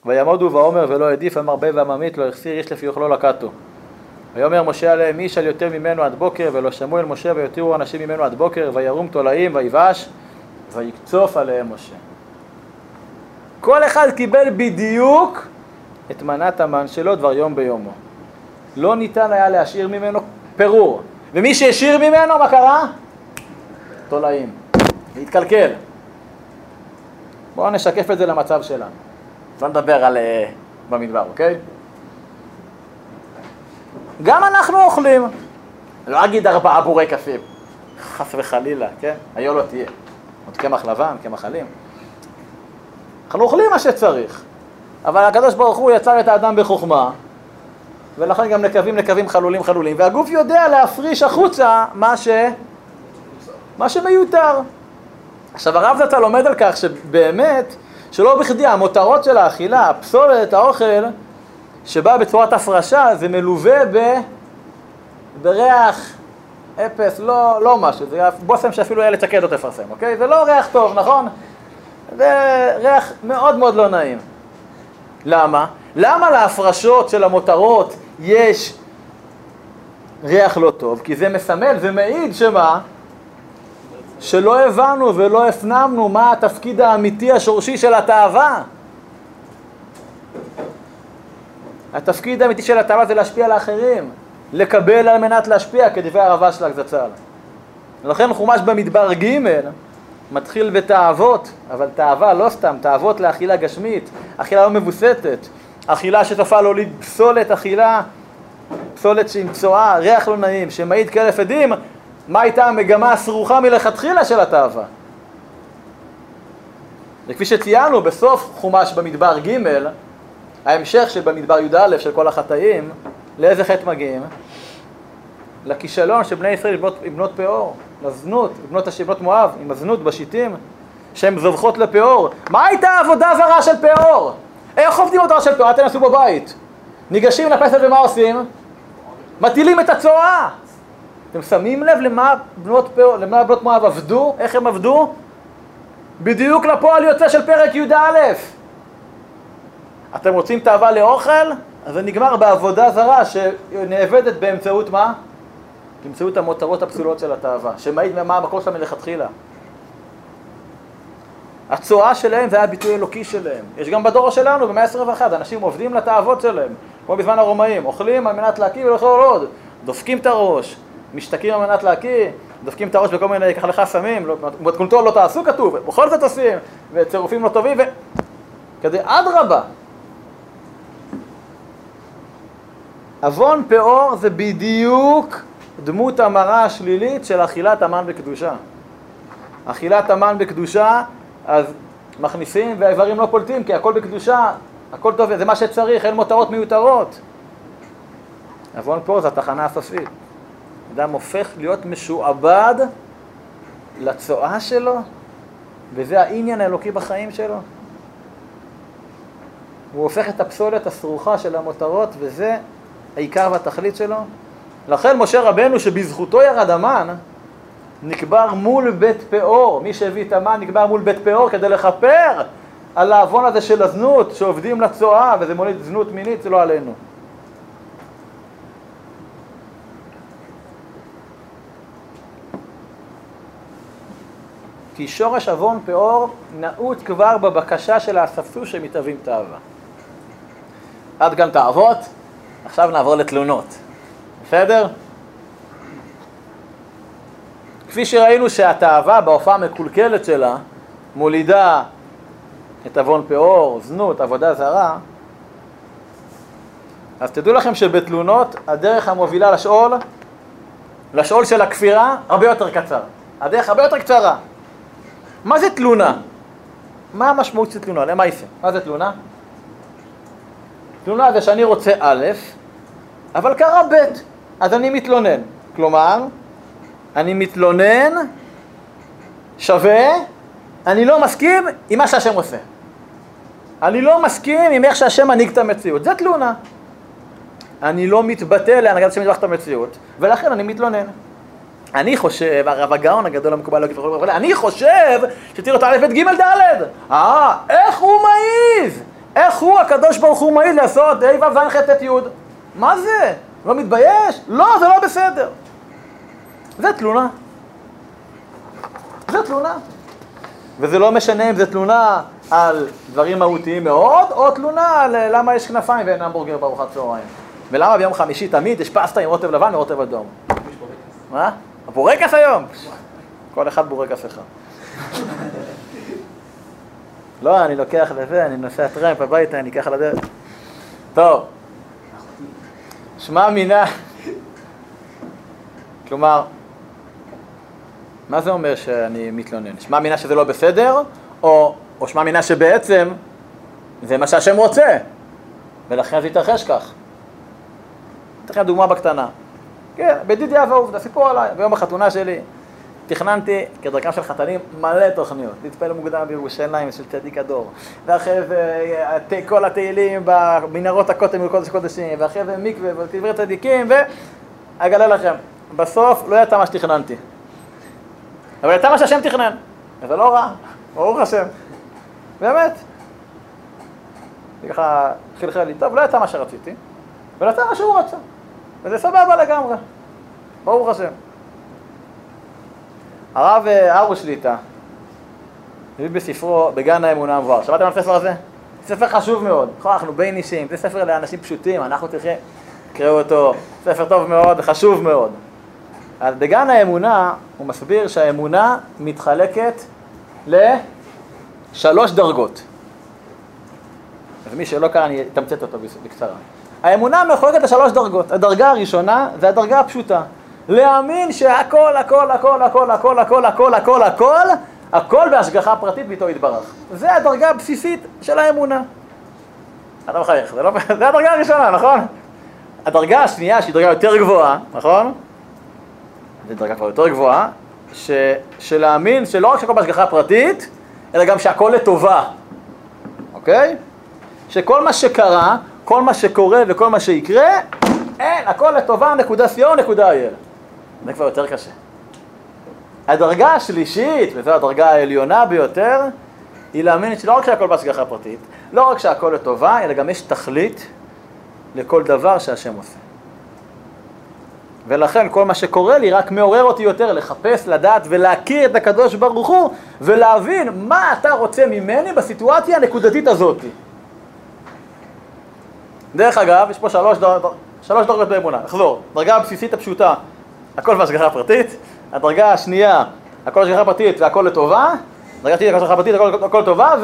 ויעמודו ועומר ולא העדיף המרבה והממית, לא החסיר איש לפי אוכלו לקטו. ויאמר משה עליהם איש על יותר ממנו עד בוקר, ולא שמעו אל משה ויותירו אנשים ממנו עד בוקר, וירום תולעים ויבש, ויקצוף עליהם משה. כל אחד קיבל בדיוק את מנת המן שלו דבר יום ביומו. לא ניתן היה להשאיר ממנו פירור. ומי שהשאיר ממנו, מה קרה? תולעים. להתקלקל. בואו נשקף את זה למצב שלנו. לא נדבר על uh, במדבר, אוקיי? גם אנחנו אוכלים. לא אגיד ארבעה בורקסים, חס וחלילה, כן? היו לא תהיה. עוד קמח לבן, קמח חלים. אנחנו אוכלים מה שצריך, אבל הקדוש ברוך הוא יצר את האדם בחוכמה, ולכן גם נקבים נקבים חלולים חלולים, והגוף יודע להפריש החוצה מה, ש... מה שמיותר. עכשיו הרב זצ"ל לומד על כך שבאמת, שלא בכדי המותרות של האכילה, הפסולת, האוכל, שבא בצורת הפרשה, זה מלווה ב... בריח אפס, לא, לא משהו, זה בושם שאפילו איילת שקד לא תפרסם, אוקיי? זה לא ריח טוב, נכון? זה ריח מאוד מאוד לא נעים. למה? למה להפרשות של המותרות יש ריח לא טוב? כי זה מסמל, זה מעיד שמה? שלא הבנו ולא הפנמנו מה התפקיד האמיתי השורשי של התאווה. התפקיד האמיתי של התאווה זה להשפיע על האחרים, לקבל על מנת להשפיע, כדברי הרבה של הגזצ"ל. לכן חומש במדבר ג' מתחיל בתאוות, אבל תאווה לא סתם, תאוות לאכילה גשמית, אכילה לא מבוסתת, אכילה שסופה להוליד פסולת אכילה, פסולת שהיא צואה, ריח לא נעים, שמעיד כאלף עדים, מה הייתה המגמה הסרוכה מלכתחילה של התאווה. וכפי שציינו בסוף חומש במדבר ג', ההמשך של במדבר י"א של כל החטאים, לאיזה חטא מגיעים? לכישלון של בני ישראל לבנות, לבנות פאור, לזנות, לבנות, לבנות מואב, עם הזנות בשיטים, שהן זובחות לפאור. מה הייתה העבודה הזרה של פאור? איך עובדים אותה של פאור? אל תנסו בבית. ניגשים לפסל ומה עושים? מטילים את הצואה. אתם שמים לב למה בנות, למה בנות מואב עבדו? איך הם עבדו? בדיוק לפועל יוצא של פרק י"א. אתם רוצים תאווה לאוכל? אז זה נגמר בעבודה זרה שנאבדת באמצעות מה? באמצעות המותרות הפסולות של התאווה, שמעיד מה המקור שלה מלכתחילה. הצואה שלהם זה היה ביטוי אלוקי שלהם. יש גם בדור שלנו, במאה ה-21, אנשים עובדים לתאוות שלהם, כמו בזמן הרומאים, אוכלים על מנת להקיא ולאכול עוד, דופקים את הראש, משתקים על מנת להקיא, דופקים את הראש בכל מיני, ככה לך סמים, לא, לא תעשו כתוב, בכל זאת עושים, וצירופים לא טובים, ו... אדרבה, עוון פאור זה בדיוק דמות המראה השלילית של אכילת המן בקדושה. אכילת המן בקדושה, אז מכניסים והאיברים לא פולטים, כי הכל בקדושה, הכל טוב, זה מה שצריך, אין מותרות מיותרות. עוון פאור זה התחנה הסופית. אדם הופך להיות משועבד לצואה שלו, וזה העניין האלוקי בחיים שלו. הוא הופך את הפסולת הסרוכה של המותרות, וזה העיקר והתכלית שלו. לכן משה רבנו שבזכותו ירד המן, נקבר מול בית פאור, מי שהביא את המן נקבר מול בית פאור כדי לכפר על העוון הזה של הזנות, שעובדים לצואה וזה מוליד זנות מינית, זה לא עלינו. כי שורש עוון פאור נעוט כבר בבקשה של האספסו שמתאבים תאווה. עד כאן תאוות, עכשיו נעבור לתלונות. בסדר? כפי שראינו שהתאווה בהופעה המקולקלת שלה מולידה את עוון פאור, זנות, עבודה זרה, אז תדעו לכם שבתלונות הדרך המובילה לשאול, לשאול של הכפירה, הרבה יותר קצר. הדרך הרבה יותר קצרה. מה זה תלונה? מה המשמעות של תלונה? למה יפה? מה זה תלונה? תלונה זה שאני רוצה א', אבל קרה ב', אז אני מתלונן. כלומר, אני מתלונן שווה, אני לא מסכים עם מה שהשם עושה. אני לא מסכים עם איך שהשם מנהיג את המציאות. זה תלונה. אני לא מתבטא להנהגת השם את המציאות, ולכן אני מתלונן. אני חושב, הרב הגאון הגדול המקובל, אני חושב שצריך להיות א', ב', ג', ד'. אה, איך הוא מעז? איך הוא, הקדוש ברוך הוא, מעז לעשות ה', ו', ז', ח', ט', י'? מה זה? לא מתבייש? לא, זה לא בסדר. זה תלונה. זה תלונה. וזה לא משנה אם זה תלונה על דברים מהותיים מאוד, או תלונה על אה, למה יש כנפיים ואין המבורגר בארוחת צהריים. ולמה ביום חמישי תמיד יש פסטה עם רוטב לבן ורוטב אדום. מה? הבורקס היום? כל אחד בורקס אחד. לא, אני לוקח לזה, אני נוסע טרמפ הביתה, אני אקח על הדרך. טוב, שמע מינה, כלומר, מה זה אומר שאני מתלונן? שמע מינה שזה לא בסדר, או, או שמע מינה שבעצם זה מה שהשם רוצה, ולכן זה יתרחש כך. אתן לכם דוגמה בקטנה. כן, בדידי אב העובדה, סיפור עליי, ביום החתונה שלי. תכננתי, כדרכם של חתנים, מלא תוכניות. להתפעל מוקדם בירושלים של צדיק הדור. ואחרי זה כל התהילים במנהרות הכותל מקודש קודשים, ואחרי זה מקווה וקברי צדיקים, ו... אגלה לכם, בסוף לא יצא מה שתכננתי. אבל יצא מה שהשם תכנן, וזה לא רע, ברוך השם. באמת. ככה חלחל לי, טוב, לא יצא מה שרציתי, אבל יצא מה שהוא רצה. וזה סבבה לגמרי, ברוך השם. הרב אה, ארוש שליטה, הביא בספרו בגן האמונה המבואר. שמעתם על הספר הזה? ספר חשוב מאוד. נכון, אנחנו בין אישים, זה ספר לאנשים פשוטים, אנחנו צריכים, תקראו אותו, ספר טוב מאוד וחשוב מאוד. אז בגן האמונה הוא מסביר שהאמונה מתחלקת לשלוש דרגות. אז מי שלא קרא אני אתמצת אותו בקצרה. האמונה מחולקת לשלוש דרגות. הדרגה הראשונה זה הדרגה הפשוטה. להאמין שהכל, הכל, הכל, הכל, הכל, הכל, הכל, הכל, הכל, הכל בהשגחה פרטית ביתו יתברך. זה הדרגה הבסיסית של האמונה. אתה מחייך, זה, לא, זה הדרגה הראשונה, נכון? הדרגה השנייה, שהיא דרגה יותר גבוהה, נכון? זו דרגה כבר יותר גבוהה, ש, שלהאמין שלא רק שהכל בהשגחה פרטית, אלא גם שהכל לטובה, אוקיי? שכל מה שקרה, כל מה שקורה וכל מה שיקרה, אין, הכל לטובה, נקודה סיום, נקודה אייל. זה כבר יותר קשה. הדרגה השלישית, וזו הדרגה העליונה ביותר, היא להאמין שלא רק שהכל בהשגחה פרטית, לא רק שהכל לטובה, אלא גם יש תכלית לכל דבר שהשם עושה. ולכן כל מה שקורה לי רק מעורר אותי יותר לחפש, לדעת ולהכיר את הקדוש ברוך הוא ולהבין מה אתה רוצה ממני בסיטואציה הנקודתית הזאת. דרך אגב, יש פה שלוש, דר... שלוש דרגות באמונה, נחזור. דרגה הבסיסית הפשוטה, הכל בהשגחה פרטית, הדרגה השנייה, הכל בהשגחה פרטית והכל לטובה, דרגה שלישית, הכל בהשגחה פרטית, הכל, הכל לטובה,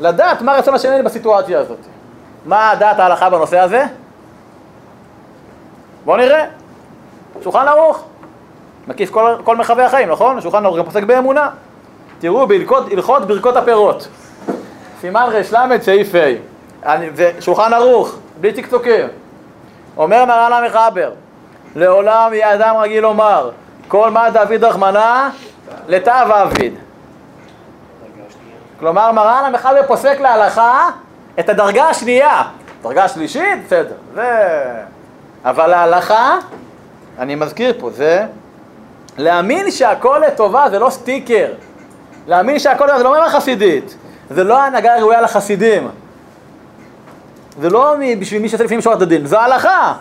ולדעת מה רצון השם בסיטואציה הזאת. מה דעת ההלכה בנושא הזה? בואו נראה. שולחן ערוך, מקיף כל, כל מרחבי החיים, נכון? שולחן ערוך גם פוסק באמונה. תראו בהלכות ברכות הפירות. סימן ר"ל סעיף ה', שולחן ערוך, בלי צקצוקים. אומר מרן המחבר, לעולם יהיה אדם רגיל לומר, כל מה דוד רחמנה, לתו אביד. כלומר מרן המחבר פוסק להלכה את הדרגה השנייה. דרגה שלישית, בסדר. זה... אבל ההלכה אני מזכיר פה, זה להאמין שהכל לטובה זה לא סטיקר. להאמין שהכל זה לא מילה חסידית. זה לא הנהגה ראויה לחסידים. זה לא בשביל מי שעושה לפנים משורת הדין, זה הלכה.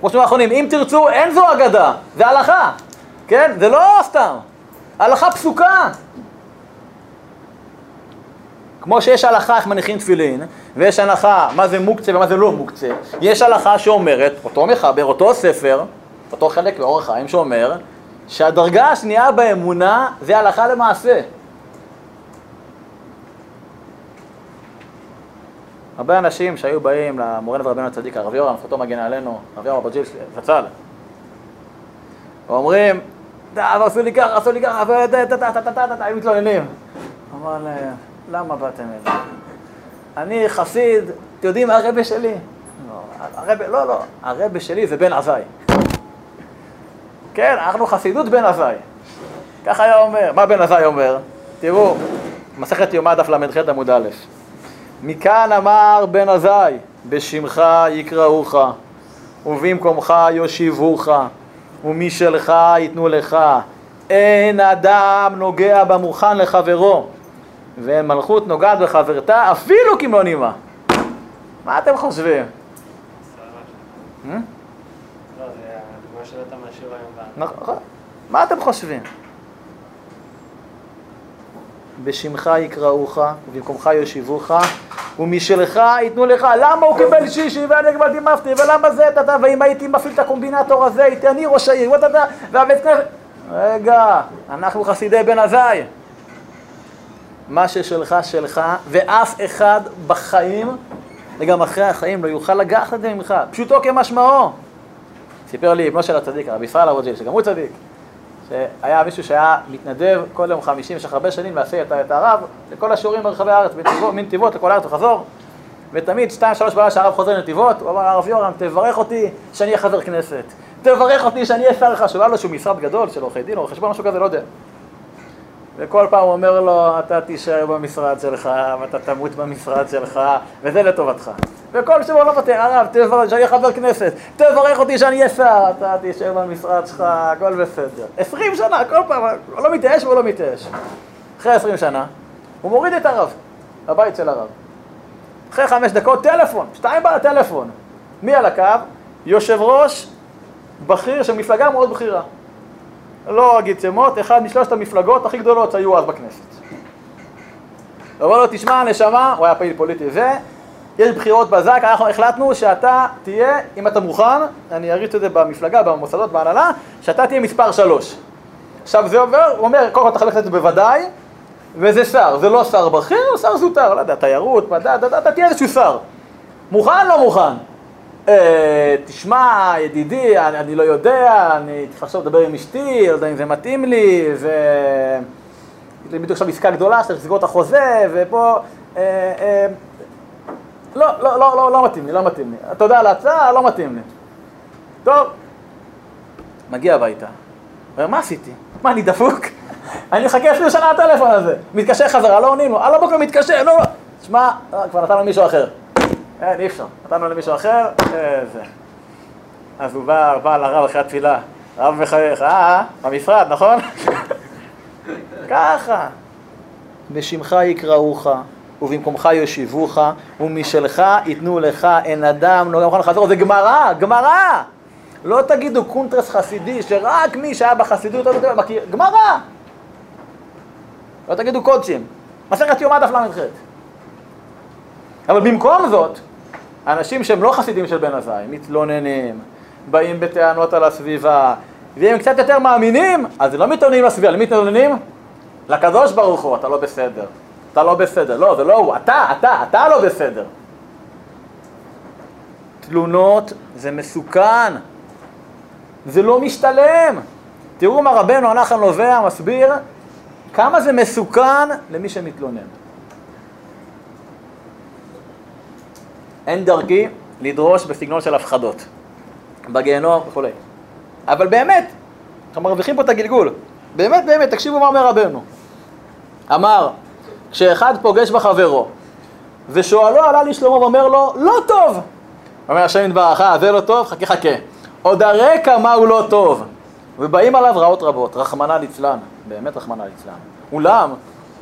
כמו שאתם האחרונים, אם תרצו, אין זו אגדה, זה הלכה. כן? זה לא סתם. הלכה פסוקה. כמו שיש הלכה איך מניחים תפילין, ויש הלכה מה זה מוקצה ומה זה לא מוקצה, יש הלכה שאומרת, אותו מחבר, אותו ספר, אותו חלק באורח חיים שאומר שהדרגה השנייה באמונה זה הלכה למעשה. הרבה אנשים שהיו באים למורנו ורבנו הצדיק, הרב יורם, זכותו מגן עלינו, הרב יורם אברג'יל זצ"ל, ואומרים, עשו לי ככה, עשו לי ככה, היו מתלוננים. להם, למה באתם אליי? אני חסיד, אתם יודעים הרבה שלי? לא, לא, הרבה שלי זה בן עזאי. כן, אנחנו חסידות בן עזאי. ככה היה אומר. מה בן עזאי אומר? תראו, מסכת יומא דף ל"ח עמוד א', מכאן אמר בן עזאי, בשמך יקראוך, ובמקומך יושיבוך, ומשלך ייתנו לך. אין אדם נוגע במוכן לחברו, ואין מלכות נוגעת בחברתה אפילו כמלוא נימה. מה אתם חושבים? נכון. מה אתם חושבים? בשמך יקראוך, ובמקומך יושיבוך, ומשלך ייתנו לך. למה הוא קיבל שישי ואני קיבלתי מפתי, ולמה זה, אתה, ואם הייתי מפעיל את הקומבינטור הזה, הייתי אני ראש העיר, ואתה, והבית כנסת... רגע, אנחנו חסידי בן עזאי. מה ששלך שלך, ואף אחד בחיים, וגם אחרי החיים, לא יוכל לגחת את זה ממך. פשוטו כמשמעו. סיפר לי אבנו של הצדיק, הרב ישראל אברג'יל, שגם הוא צדיק, שהיה מישהו שהיה מתנדב כל יום חמישי במשך הרבה שנים להסיע את הרב לכל השיעורים ברחבי הארץ, מנתיבות לכל הארץ וחזור, ותמיד שתיים שלוש בלילה שהרב חוזר לנתיבות, הוא אמר הרב יורם, תברך אותי שאני אהיה חבר כנסת, תברך אותי שאני אהיה שר חשוב, היה לו איזשהו משרד גדול של עורכי דין או חשבון משהו כזה, לא יודע. וכל פעם הוא אומר לו, אתה תישאר במשרד שלך, ואתה תמות במשרד שלך, וזה לטובתך. וכל שבוע לא מוותר, הרב, תברך שאני חבר כנסת, תברך אותי שאני אהיה שר, אתה תשב במשרד שלך, הכל בסדר. עשרים שנה, כל פעם, הוא לא מתייאש והוא לא מתייאש. אחרי עשרים שנה, הוא מוריד את הרב, הבית של הרב. אחרי חמש דקות, טלפון, שתיים בעל טלפון. מי על הקו? יושב ראש בכיר של מפלגה מאוד בכירה. לא אגיד שמות, אחד משלושת המפלגות הכי גדולות שהיו אז בכנסת. אמר לו, תשמע, נשמה, הוא היה פעיל פוליטי זה, יש בחירות בזק, אנחנו החלטנו שאתה תהיה, אם אתה מוכן, אני אריץ את זה במפלגה, במוסדות, בהנהלה, שאתה תהיה מספר שלוש. עכשיו זה עובר, הוא אומר, קודם כל אתה חלק את זה בוודאי, וזה שר, זה לא שר בכיר, הוא שר זוטר, לא יודע, תיירות, מדע, אתה תהיה איזשהו שר. מוכן, לא מוכן? אה, תשמע, ידידי, אני, אני לא יודע, אני צריך עכשיו לדבר עם אשתי, לא יודע אם זה מתאים לי, זה... יש לי בדיוק עכשיו עסקה גדולה, שצריך לסגור את החוזה, ופה... אה, אה, לא, לא, לא, לא, לא מתאים לי, לא מתאים לי. תודה על ההצעה, לא מתאים לי. טוב, מגיע הביתה. אומר, מה עשיתי? מה, אני דפוק? [LAUGHS] אני מחכה אפילו שנה הטלפון הזה. מתקשר חזרה, לא עונים לו. על הבוקר מתקשר, לא, לא. שמע, כבר נתנו למישהו אחר. אין, אי אפשר. נתנו למישהו אחר, זה. אז הוא בא, בא לרב אחרי התפילה. רב מחייך, אה, במשרד, נכון? [LAUGHS] ככה. בשמך יקראוך, ובמקומך יושיבוך, ומשלך ייתנו לך, אין אדם לא מוכן לחזור. זה גמרא, גמרא! לא תגידו קונטרס חסידי, שרק מי שהיה בחסידות מכיר, גמרא! לא תגידו קודשים. מסכת יומא דף ל"ח. אבל במקום זאת, אנשים שהם לא חסידים של בן עזאי, מתלוננים, באים בטענות על הסביבה, ואם קצת יותר מאמינים, אז לא מתלוננים לסביבה, למי מתלוננים? לקדוש ברוך הוא, אתה לא בסדר. אתה לא בסדר. לא, זה לא הוא, אתה, אתה, אתה לא בסדר. תלונות זה מסוכן, זה לא משתלם. תראו מה רבנו הנחל נובע מסביר כמה זה מסוכן למי שמתלונן. אין דרכי לדרוש בסגנון של הפחדות, בגיהנום וכולי. אבל באמת, אנחנו מרוויחים פה את הגלגול. באמת, באמת, תקשיבו מה אומר רבנו. אמר, כשאחד פוגש בחברו, ושואלו עלה לשלמה ואומר לו, לא טוב. אומר השם יתברך, אה, זה לא טוב? חכה חכה. עוד הרקע מה הוא לא טוב. ובאים עליו רעות רבות, רחמנא ליצלן, באמת רחמנא ליצלן. אולם,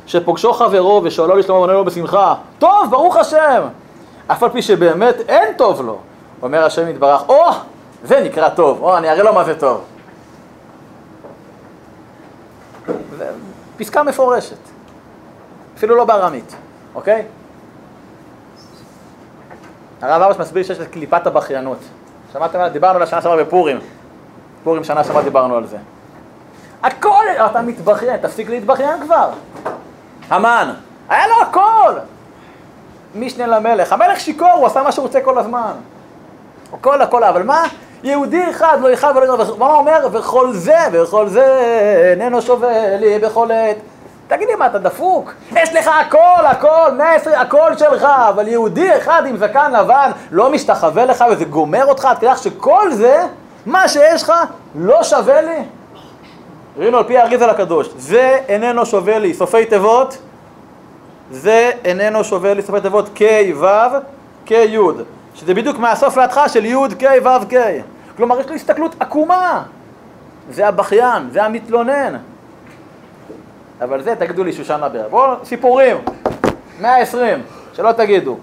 שפוגשו חברו ושואלו לשלמה ועונה לו בשמחה, טוב, ברוך השם. אף על פי שבאמת אין טוב לו. אומר השם יתברך, או, oh, זה נקרא טוב, או, oh, אני אראה לו מה זה טוב. פסקה מפורשת, אפילו לא בארמית, אוקיי? הרב אבוש מסביר שיש את קליפת הבכיינות. שמעתם? דיברנו על השנה שעברה בפורים. פורים שנה שעברה דיברנו על זה. הכל, אתה מתבכיין, תפסיק להתבכיין כבר. המן, היה לו הכל. משנה למלך, המלך שיכור, הוא עשה מה שהוא רוצה כל הזמן. הכל הכל, אבל מה? יהודי אחד לא יכאב ולא יכאב, מה הוא אומר? וכל זה, וכל זה איננו שווה לי בכל עת. תגיד לי מה, אתה דפוק? יש לך הכל, הכל, 120, הכל שלך, אבל יהודי אחד עם זקן לבן לא משתחווה לך וזה גומר אותך, אתה יודע שכל זה, מה שיש לך, לא שווה לי? ראינו על פי האריזה לקדוש, זה איננו שווה לי, סופי תיבות, זה איננו שווה לי, סופי תיבות ק' ו', ק' י', שזה בדיוק מהסוף להתחלה של י' ק' ו' ק', כלומר יש לו הסתכלות עקומה, זה הבכיין, זה המתלונן, אבל זה תגידו לי שושנה בר. בואו, סיפורים, 120, שלא תגידו.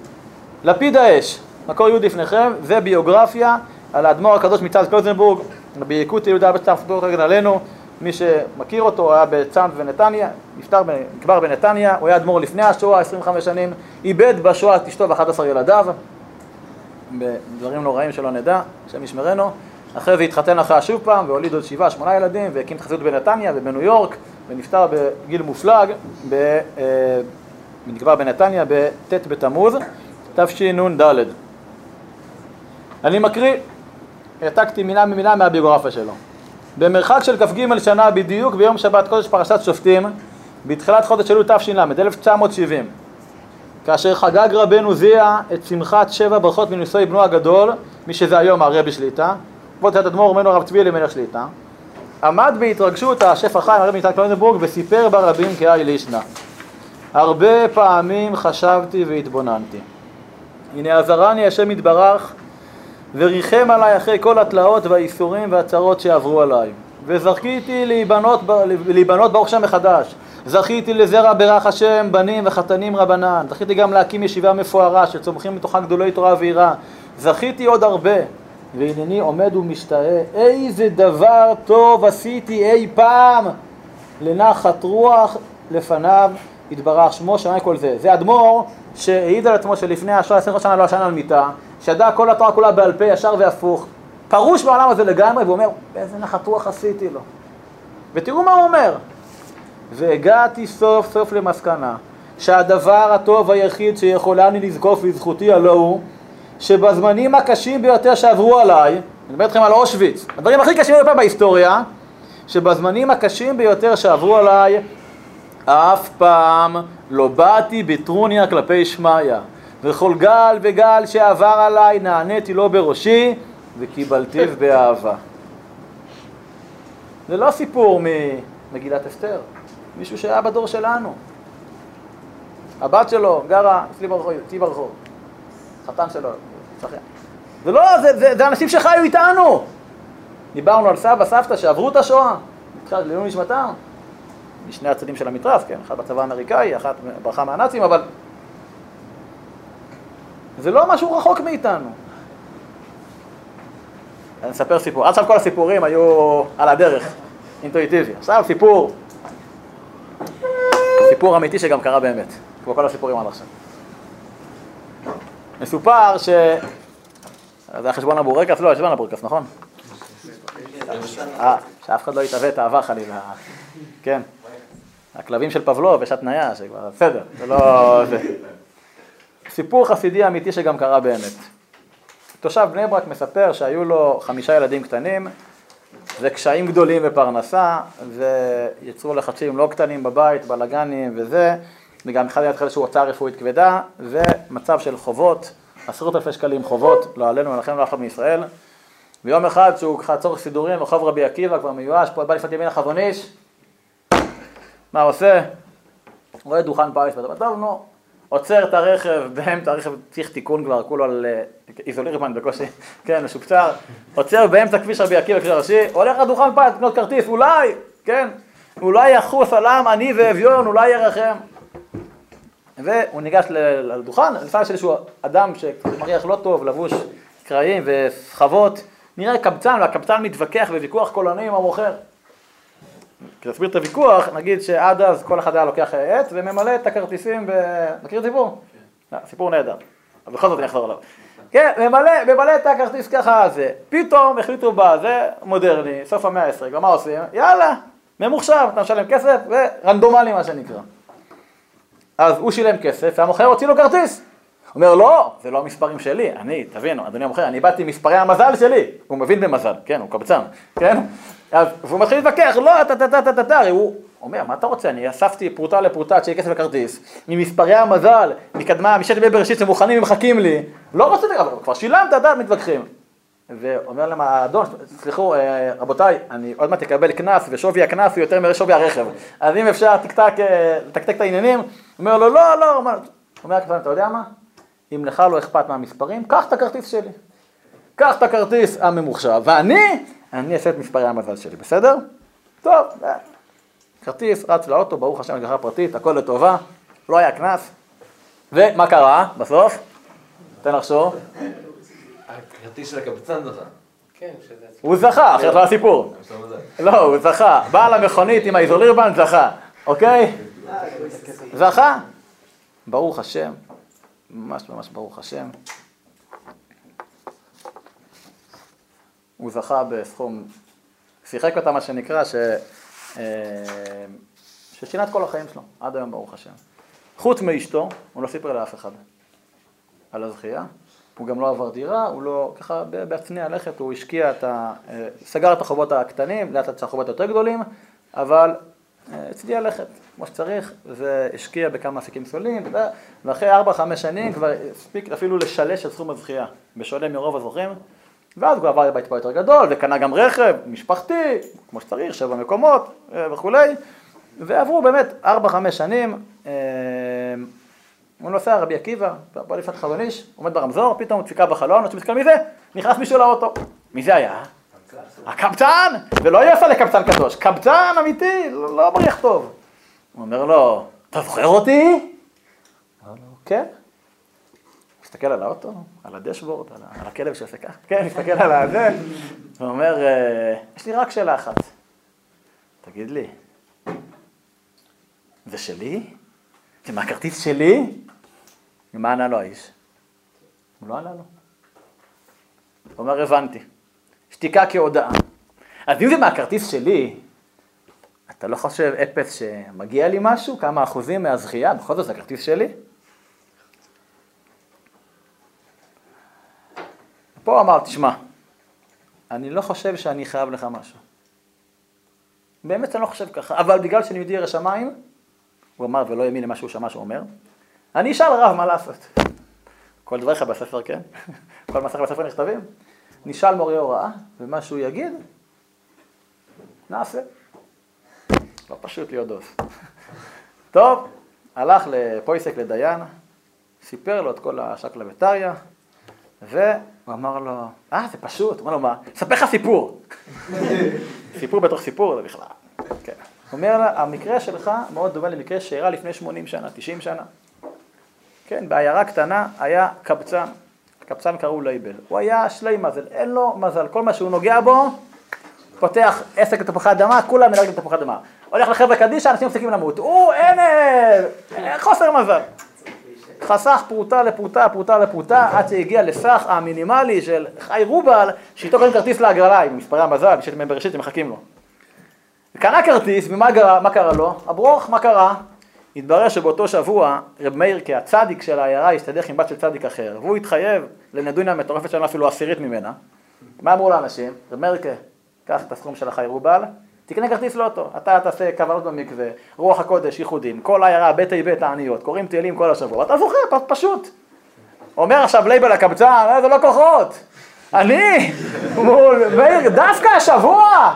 לפיד האש, מקור יהוד לפניכם, זה ביוגרפיה על האדמו"ר הקדוש מצד קלוזנבורג, ביקוטי יהודה סדור רגע עלינו, מי שמכיר אותו, היה בצאנז ונתניה, נפטר, נקבר בנתניה, הוא היה אדמו"ר לפני השואה, 25 שנים, איבד בשואה את אשתו ו-11 ילדיו, בדברים נוראים שלא נדע, השם ישמרנו. אחרי זה התחתן אחרי שוב פעם, והוליד עוד שבעה, שמונה ילדים, והקים את החסידות בנתניה ובניו יורק, ונפטר בגיל מופלג, ב, אה, נקבר בנתניה בט' בתמוז, תשנ"ד. אני מקריא, העתקתי מילה ממילה מהביוגרפיה שלו. במרחק של כ"ג שנה בדיוק ביום שבת קודש פרשת שופטים, בתחילת חודש אלול תש"ל, 1970, כאשר חגג רבנו זיע את שמחת שבע ברכות מנישואי בנו הגדול, מי שזה היום הרבי שליטה, כבוד תת אדמו"ר ומנו הרב צבי אלימלך שליטה, עמד בהתרגשות השף החיים הרבי ניתן קלונדנבורג וסיפר ברבים כאי לישנא. הרבה פעמים חשבתי והתבוננתי. הנה עזרני השם יתברך וריחם עליי אחרי כל התלאות והאיסורים והצרות שעברו עליי. וזכיתי להיבנות, להיבנות ברוך שם מחדש. זכיתי לזרע ברך השם בנים וחתנים רבנן. זכיתי גם להקים ישיבה מפוארה שצומחים מתוכה גדולי תורה ויראה זכיתי עוד הרבה. והנני עומד ומשתאה איזה דבר טוב עשיתי אי פעם! לנחת רוח לפניו יתברך. שמו שמיים כל זה. זה אדמו"ר שהעיד על עצמו שלפני עשרה עשרים שנה לא ישן על מיטה, שידע כל התורה כולה בעל פה ישר והפוך, פרוש בעולם הזה לגמרי, ואומר, איזה נחת רוח עשיתי לו. ותראו מה הוא אומר, והגעתי סוף סוף למסקנה שהדבר הטוב היחיד שיכולה אני לזקוף לזכותי הלא הוא שבזמנים הקשים ביותר שעברו עליי, אני מדבר איתכם על אושוויץ, הדברים הכי קשים ביותר בהיסטוריה, שבזמנים הקשים ביותר שעברו עליי אף פעם לא באתי בטרוניה כלפי שמיא, וכל גל וגל שעבר עליי נעניתי לו בראשי וקיבלתיו באהבה. זה לא סיפור ממגילת אסתר, מישהו שהיה בדור שלנו. הבת שלו גרה אצלי ברחוב, אצלי ברחוב, חתן שלו, שחיין. זה לא, זה, זה, זה אנשים שחיו איתנו. דיברנו על סבא, סבתא שעברו את השואה, לעילוי נשמתם. משני הצדדים של המתרס, כן, אחד בצבא האמריקאי, אחת ברכה מהנאצים, אבל זה לא משהו רחוק מאיתנו. אני אספר סיפור. עד עכשיו כל הסיפורים היו על הדרך, אינטואיטיבי. עכשיו סיפור, סיפור אמיתי שגם קרה באמת, כמו כל הסיפורים עד עכשיו. מסופר ש... זה היה חשבון הבורקס? לא, חשבון הבורקס, נכון? אה, שאף אחד לא יתעוות אהבה חלילה, כן. הכלבים של פבלוב יש התניה, שכבר, בסדר, זה לא... סיפור חסידי אמיתי שגם קרה באמת. תושב בני ברק מספר שהיו לו חמישה ילדים קטנים וקשיים גדולים בפרנסה ויצרו לחצים לא קטנים בבית, בלאגנים וזה וגם אחד היה איזושהי הוצאה רפואית כבדה ומצב של חובות, עשרות אלפי שקלים חובות, לא עלינו, לכם לא אחד מישראל ויום אחד שהוא ככה צורך סידורים רחוב רבי עקיבא כבר מיואש, פה בא לפנות ימין החזון איש מה עושה? רואה דוכן פיס, טוב, נו, עוצר את הרכב, באמצע הרכב צריך תיקון כבר, כולו על אה, איזולירמן בקושי, [LAUGHS] כן, משופצר, עוצר באמצע כביש רבי עקיבא, כביש הראשי, הולך לדוכן פיס לקנות כרטיס, אולי, כן, אולי יחוס עלם אני ואביון, אולי ירחם. והוא ניגש לדוכן, לפעמים יש איזשהו אדם שמריח לא טוב, לבוש קרעים וסחבות, נראה קבצן, והקבצן מתווכח בוויכוח קולני עם המוכר. כדי להסביר את הוויכוח, נגיד שעד אז כל אחד היה לוקח עט וממלא את הכרטיסים ב... מכיר את הסיפור? לא, סיפור נהדר, אבל בכל זאת אני אחזור עליו. כן, ממלא, ממלא את הכרטיס ככה זה. פתאום החליטו בה, זה מודרני, סוף המאה העשרה, ומה עושים? יאללה, ממוחשב, אתה משלם כסף ורנדומלי מה שנקרא. אז הוא שילם כסף והמוכר הוציא לו כרטיס. אומר לא, זה לא המספרים שלי, אני, תבינו, אדוני המוכר, אני באתי עם מספרי המזל שלי. הוא מבין במזל, כן, הוא קבצן, כן? והוא מתחיל להתווכח, לא, טה טה טה טה טה טה, הוא אומר, מה אתה רוצה, אני אספתי פרוטה לפרוטה שיהיה כסף לכרטיס, ממספרי המזל, מקדמה, משת ימי בראשית שמוכנים ומחכים לי, לא רציתי, אבל כבר שילמת, אתה מתווכחים. ואומר להם האדון, סליחו, אה, רבותיי, אני עוד מעט אקבל קנס, ושווי הקנס הוא יותר משווי הרכב. אז אם אפשר תקתק, אה, לתקתק את העניינים, אומר לו, לא, לא, אומר הקטן, אתה יודע מה? אם לך לא אכפת מהמספרים, קח את הכרטיס שלי. קח את הכרטיס הממוחשב, ואני אני אעשה את מספרי המזל שלי, בסדר? טוב, אה, כרטיס, רץ לאוטו, ברוך השם, הגחה פרטית, הכל לטובה, לא היה קנס. ומה קרה בסוף? תן לחשוב. הכרטיס של הקבצן זכה. כן, הוא זכה, אחרת לא הסיפור. לא, הוא זכה. בעל המכונית עם האיזולירבן זכה, אוקיי? זכה. ברוך השם, ממש ממש ברוך השם. הוא זכה בסכום, שיחק אותה מה שנקרא, ש... אה, ששינה את כל החיים שלו, עד היום ברוך השם. חוץ מאשתו, הוא לא סיפר לאף אחד על הזכייה, הוא גם לא עבר דירה, הוא לא, ככה בהצניע הלכת, הוא השקיע את ה... אה, סגר את החובות הקטנים, לאט לאט החובות היותר גדולים, אבל אה, הצדיע לכת כמו שצריך, והשקיע בכמה עסקים סולים, ואחרי 4-5 שנים כבר הספיק אפילו לשלש את סכום הזכייה, בשונה מרוב הזוכים. ואז הוא עבר לבית פה יותר גדול, וקנה גם רכב משפחתי, כמו שצריך, שבע מקומות אה, וכולי, ועברו באמת ארבע, חמש שנים, אה, הוא נוסע רבי עקיבא, בא לפני חזון איש, עומד ברמזור, פתאום דפיקה בחלון, עד שמסתכל מזה, נכנס מישהו לאוטו. מי זה היה? הקבצן! ולא יעשה לקבצן קדוש, קבצן אמיתי, לא, לא מריח טוב. הוא אומר לו, אתה זוכר אותי? כן. מסתכל על האוטו, על הדשבורד, על, הכלב שעושה ככה, כן, מסתכל על הזה, ואומר, "אה, יש לי רק שאלה אחת. תגיד לי, זה שלי? זה מהכרטיס שלי? ומה ענה לו האיש? הוא לא ענה לו. הוא אומר, הבנתי. שתיקה כהודאה. אז אם זה מהכרטיס שלי, אתה לא חושב, אפס, שמגיע לי משהו? כמה אחוזים מהזכייה? בכל זאת זה הכרטיס שלי? פה אמר, תשמע, אני לא חושב שאני חייב לך משהו. באמת אני לא חושב ככה, אבל בגלל שאני יהודי ירא שמיים, הוא אמר ולא האמין למה שהוא שמע שהוא אומר, אני אשאל רב מה לעשות. כל דבריך בספר, כן? [LAUGHS] כל מסך בספר נכתבים. נשאל מורה הוראה, ומה שהוא יגיד, נעשה. לא פשוט להיות דוס. [LAUGHS] טוב, הלך לפויסק לדיין, סיפר לו את כל השקלא וטריא, והוא אמר לו, אה, זה פשוט. הוא אמר לו, מה? אספר לך סיפור. [LAUGHS] סיפור בתוך סיפור, זה בכלל. כן. הוא אומר לה, המקרה שלך מאוד דומה למקרה שאירע לפני 80 שנה, 90 שנה. כן, בעיירה קטנה היה קבצן, קבצן קראו לייבל. הוא היה שלי מזל, אין לו מזל, כל מה שהוא נוגע בו, פותח עסק לתפוחי אדמה, כולם מנהלים לתפוחי אדמה. הולך לחבר'ה קדישא, אנשים מפסיקים למות. הוא, אין, חוסר מזל. חסך פרוטה לפרוטה, פרוטה לפרוטה, עד שהגיע לסך המינימלי של חי רובל, שאיתו קונים כרטיס להגרלה עם מספרי המזל, ימי בראשית שמחכים לו. קנה כרטיס, ומה גרה, מה קרה לו? הברוך, מה קרה? התברר שבאותו שבוע רב מאיר כהצדיק של העיירה הסתדך עם בת של צדיק אחר, והוא התחייב לנדוניה מטורפת שלנו אפילו עשירית ממנה. מה אמרו לאנשים? רב מאיר קח את הסכום של החי רובל, תקנה כרטיס לאוטו, אתה תעשה כוונות במקווה, רוח הקודש, ייחודים, כל העיירה, בית בית העניות, קוראים תהילים כל השבוע, אתה זוכר, פשוט. אומר עכשיו לייבל הקבצן, אה, זה לא כוחות. אני, מול מאיר, דווקא השבוע,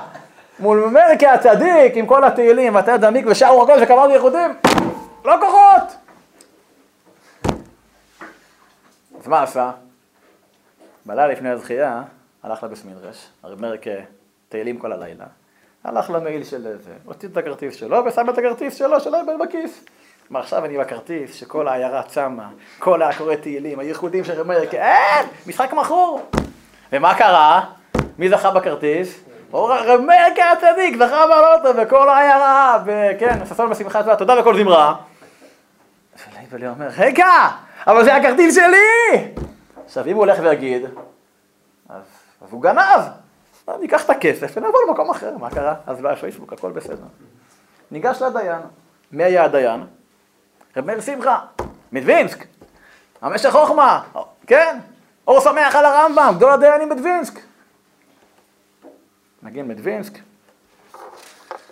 מול מאיר כהצדיק, עם כל התהילים, ואתה יודע מקווה, שער רוח הקודש וכוונות ייחודים, לא כוחות. אז מה עשה? בלילה לפני הזכייה, הלך לבית מדרש, הרב מאיר כתהילים כל הלילה. הלך למייל של זה, הוציא את הכרטיס שלו ושם את הכרטיס שלו, שלו בכיס. מה עכשיו אני בכרטיס, שכל העיירה צמה, כל הקורא תהילים, הייחודים של מאיר, אין, משחק מכור. ומה קרה? מי זכה בכרטיס? רב מאיר כהצדיק, זכה בעלות וכל העיירה, וכן, ששון בשמחה תודה, תודה וכל זמרה. ולייבלי אומר, רגע, אבל זה הכרטיס שלי! עכשיו, אם הוא הולך ויגיד, אז הוא גנב. אז ניקח את הכסף ונעבור למקום אחר, מה קרה? אז לא היה פייסבוק, הכל בסדר. ניגש לדיין. מי היה הדיין? רב מאיר שמחה, מדווינסק, המשך חוכמה, כן, אור שמח על הרמב"ם, גדול הדיינים בדווינסק. נגיד מדווינסק,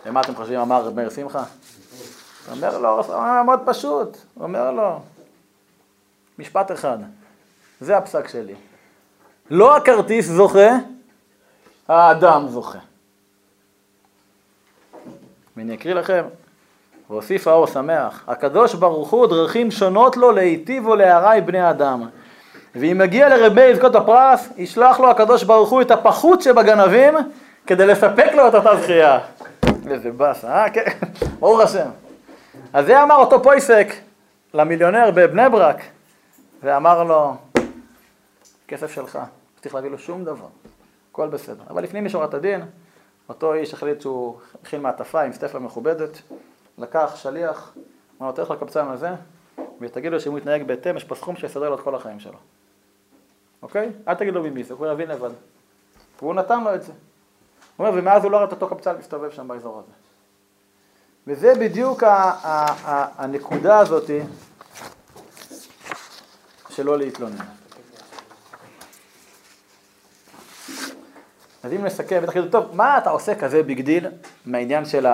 ומה אתם חושבים אמר רב מאיר שמחה? הוא אומר לו, מאוד פשוט, הוא אומר לו, משפט אחד, זה הפסק שלי. לא הכרטיס זוכה, האדם זוכה. ואני אקריא לכם, והוסיף האור שמח, הקדוש ברוך הוא דרכים שונות לו להיטיב ולהרע בני אדם. ואם מגיע לרבי זכות הפרס, ישלח לו הקדוש ברוך הוא את הפחות שבגנבים כדי לספק לו את אותה זכייה. איזה באס, אה? כן, [LAUGHS] ברוך השם. אז זה אמר אותו פויסק למיליונר בבני ברק, ואמר לו, כסף שלך, לא צריך להביא לו שום דבר, הכל בסדר. אבל לפנים משורת הדין, אותו איש החליט שהוא הכין מעטפה עם סטפה מכובדת, לקח שליח, אמר לו, תלך לקבצן הזה, ותגיד לו שאם הוא יתנהג בהתאם, יש פה סכום שיסדר לו את כל החיים שלו. אוקיי? אל תגיד לו ממי זה, הוא יבין לבד. והוא נתן לו את זה. הוא אומר, ומאז הוא לא ראה את אותו קבצן מסתובב שם באזור הזה. וזה בדיוק הנקודה הזאתי שלא להתלונן. אז אם נסכם, בטח יגידו, טוב, מה אתה עושה כזה big deal מהעניין של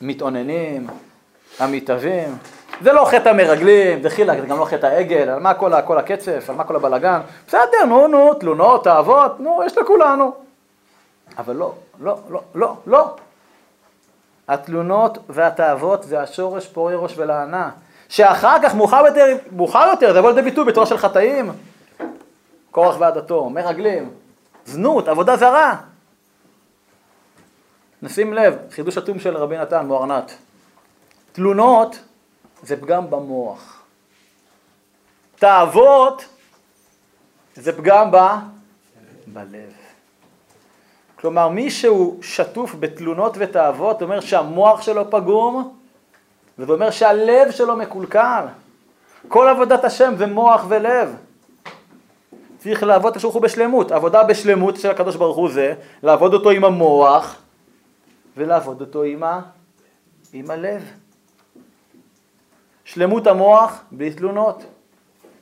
המתאוננים, המתאווים? זה לא חטא המרגלים, זה חילק, זה גם לא חטא העגל, על מה כל, כל הקצף, על מה כל הבלגן? בסדר, נו, נו, תלונות, תאוות, נו, יש לכולנו. אבל לא, לא, לא, לא, לא. התלונות והתאוות זה השורש פורי ראש ולענה. שאחר כך, מאוחר יותר, מאוחר יותר, זה יבוא לידי ביטוי בתורה של חטאים, קורח ועדתו, מרגלים, זנות, עבודה זרה. נשים לב, חידוש אטום של רבי נתן, מוארנת. תלונות זה פגם במוח. תאוות זה פגם ב... בלב. כלומר, מי שהוא שטוף בתלונות ותאוות, אומר שהמוח שלו פגום, וזה אומר שהלב שלו מקולקל. כל עבודת השם זה מוח ולב. צריך לעבוד את השולחו בשלמות. עבודה בשלמות של הקדוש ברוך הוא זה לעבוד אותו עם המוח ולעבוד אותו עם, ה... עם הלב. שלמות המוח בלי תלונות.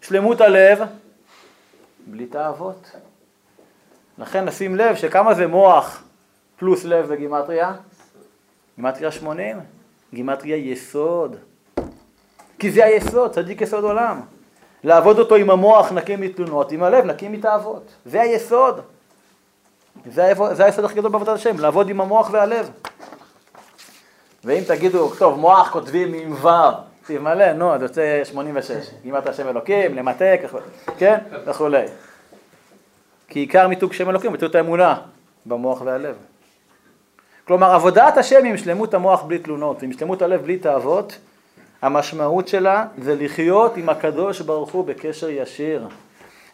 שלמות הלב בלי תאוות. לכן נשים לב שכמה זה מוח פלוס לב בגימטריה? גימטריה 80, גימטריה יסוד. כי זה היסוד, צדיק יסוד עולם. לעבוד אותו עם המוח נקי מתלונות, עם הלב נקי מתאוות. זה היסוד. זה, זה היסוד הכי גדול בעבודת השם, לעבוד עם המוח והלב. ואם תגידו, טוב, מוח כותבים עם ו', סיב מלא, נו, אז יוצא 86. גימת השם אלוקים, למתק, כן, וכולי. כי עיקר מיתוג שם אלוקים, מיתוג האמונה במוח והלב. כלומר, עבודת השם עם שלמות המוח בלי תלונות, עם שלמות הלב בלי תאוות, המשמעות שלה זה לחיות עם הקדוש ברוך הוא בקשר ישיר.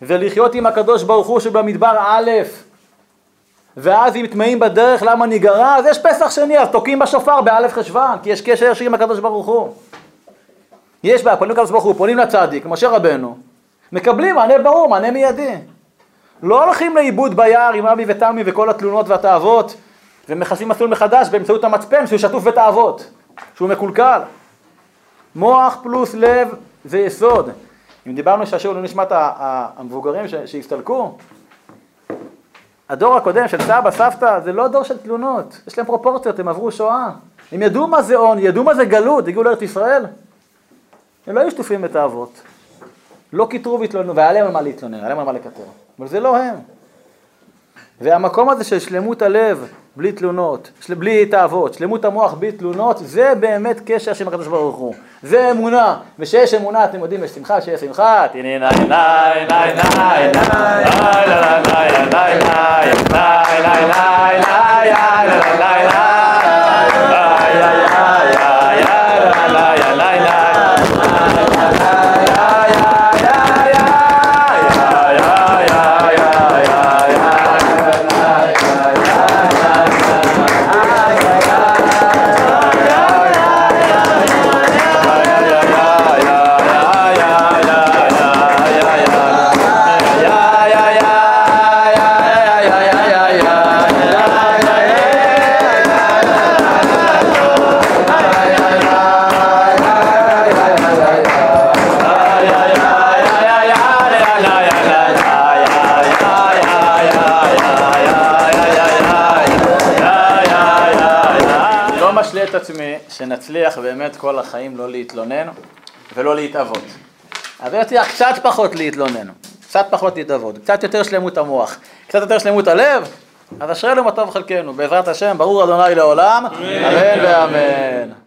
זה לחיות עם הקדוש ברוך הוא שבמדבר א', ואז אם טמאים בדרך למה ניגרע, אז יש פסח שני, אז תוקעים בשופר באלף חשוון, כי יש קשר ישיר עם הקדוש ברוך הוא. יש בעיה, פונים לקדוש ברוך הוא, פונים לצדיק, משה רבנו, מקבלים מענה ברור, מענה מיידי. לא הולכים לאיבוד ביער עם אבי ותמי וכל התלונות והתאוות, ומכסים מסלול מחדש באמצעות המצפן שהוא שטוף בתאוות, שהוא מקולקל. מוח פלוס לב זה יסוד. אם דיברנו שהשיעור לא נשמע את המבוגרים שהסתלקו, הדור הקודם של סבא, סבתא, זה לא דור של תלונות, יש להם פרופורציות, הם עברו שואה. הם ידעו מה זה עוני, ידעו מה זה גלות, הגיעו לארץ ישראל. הם לא היו שטופים בתאוות. לא קיטרו והתלוננו, והיה להם על מה להתלונן, היה להם על מה לקטר. אבל זה לא הם. והמקום הזה של שלמות הלב בלי תלונות, של... בלי תאוות, שלמות המוח בלי תלונות, זה באמת קשר של הקדוש ברוך הוא. זה אמונה, ושיש אמונה, אתם יודעים, יש שמחה, שיש שמחה, תהנה שנצליח באמת כל החיים לא להתלונן ולא להתאבות. זה יצליח קצת פחות להתלונן, קצת פחות להתאבות, קצת יותר שלמות המוח, קצת יותר שלמות הלב, אז אשרינו מה טוב חלקנו, בעזרת השם, ברור אדוני לעולם, אמן ואמן.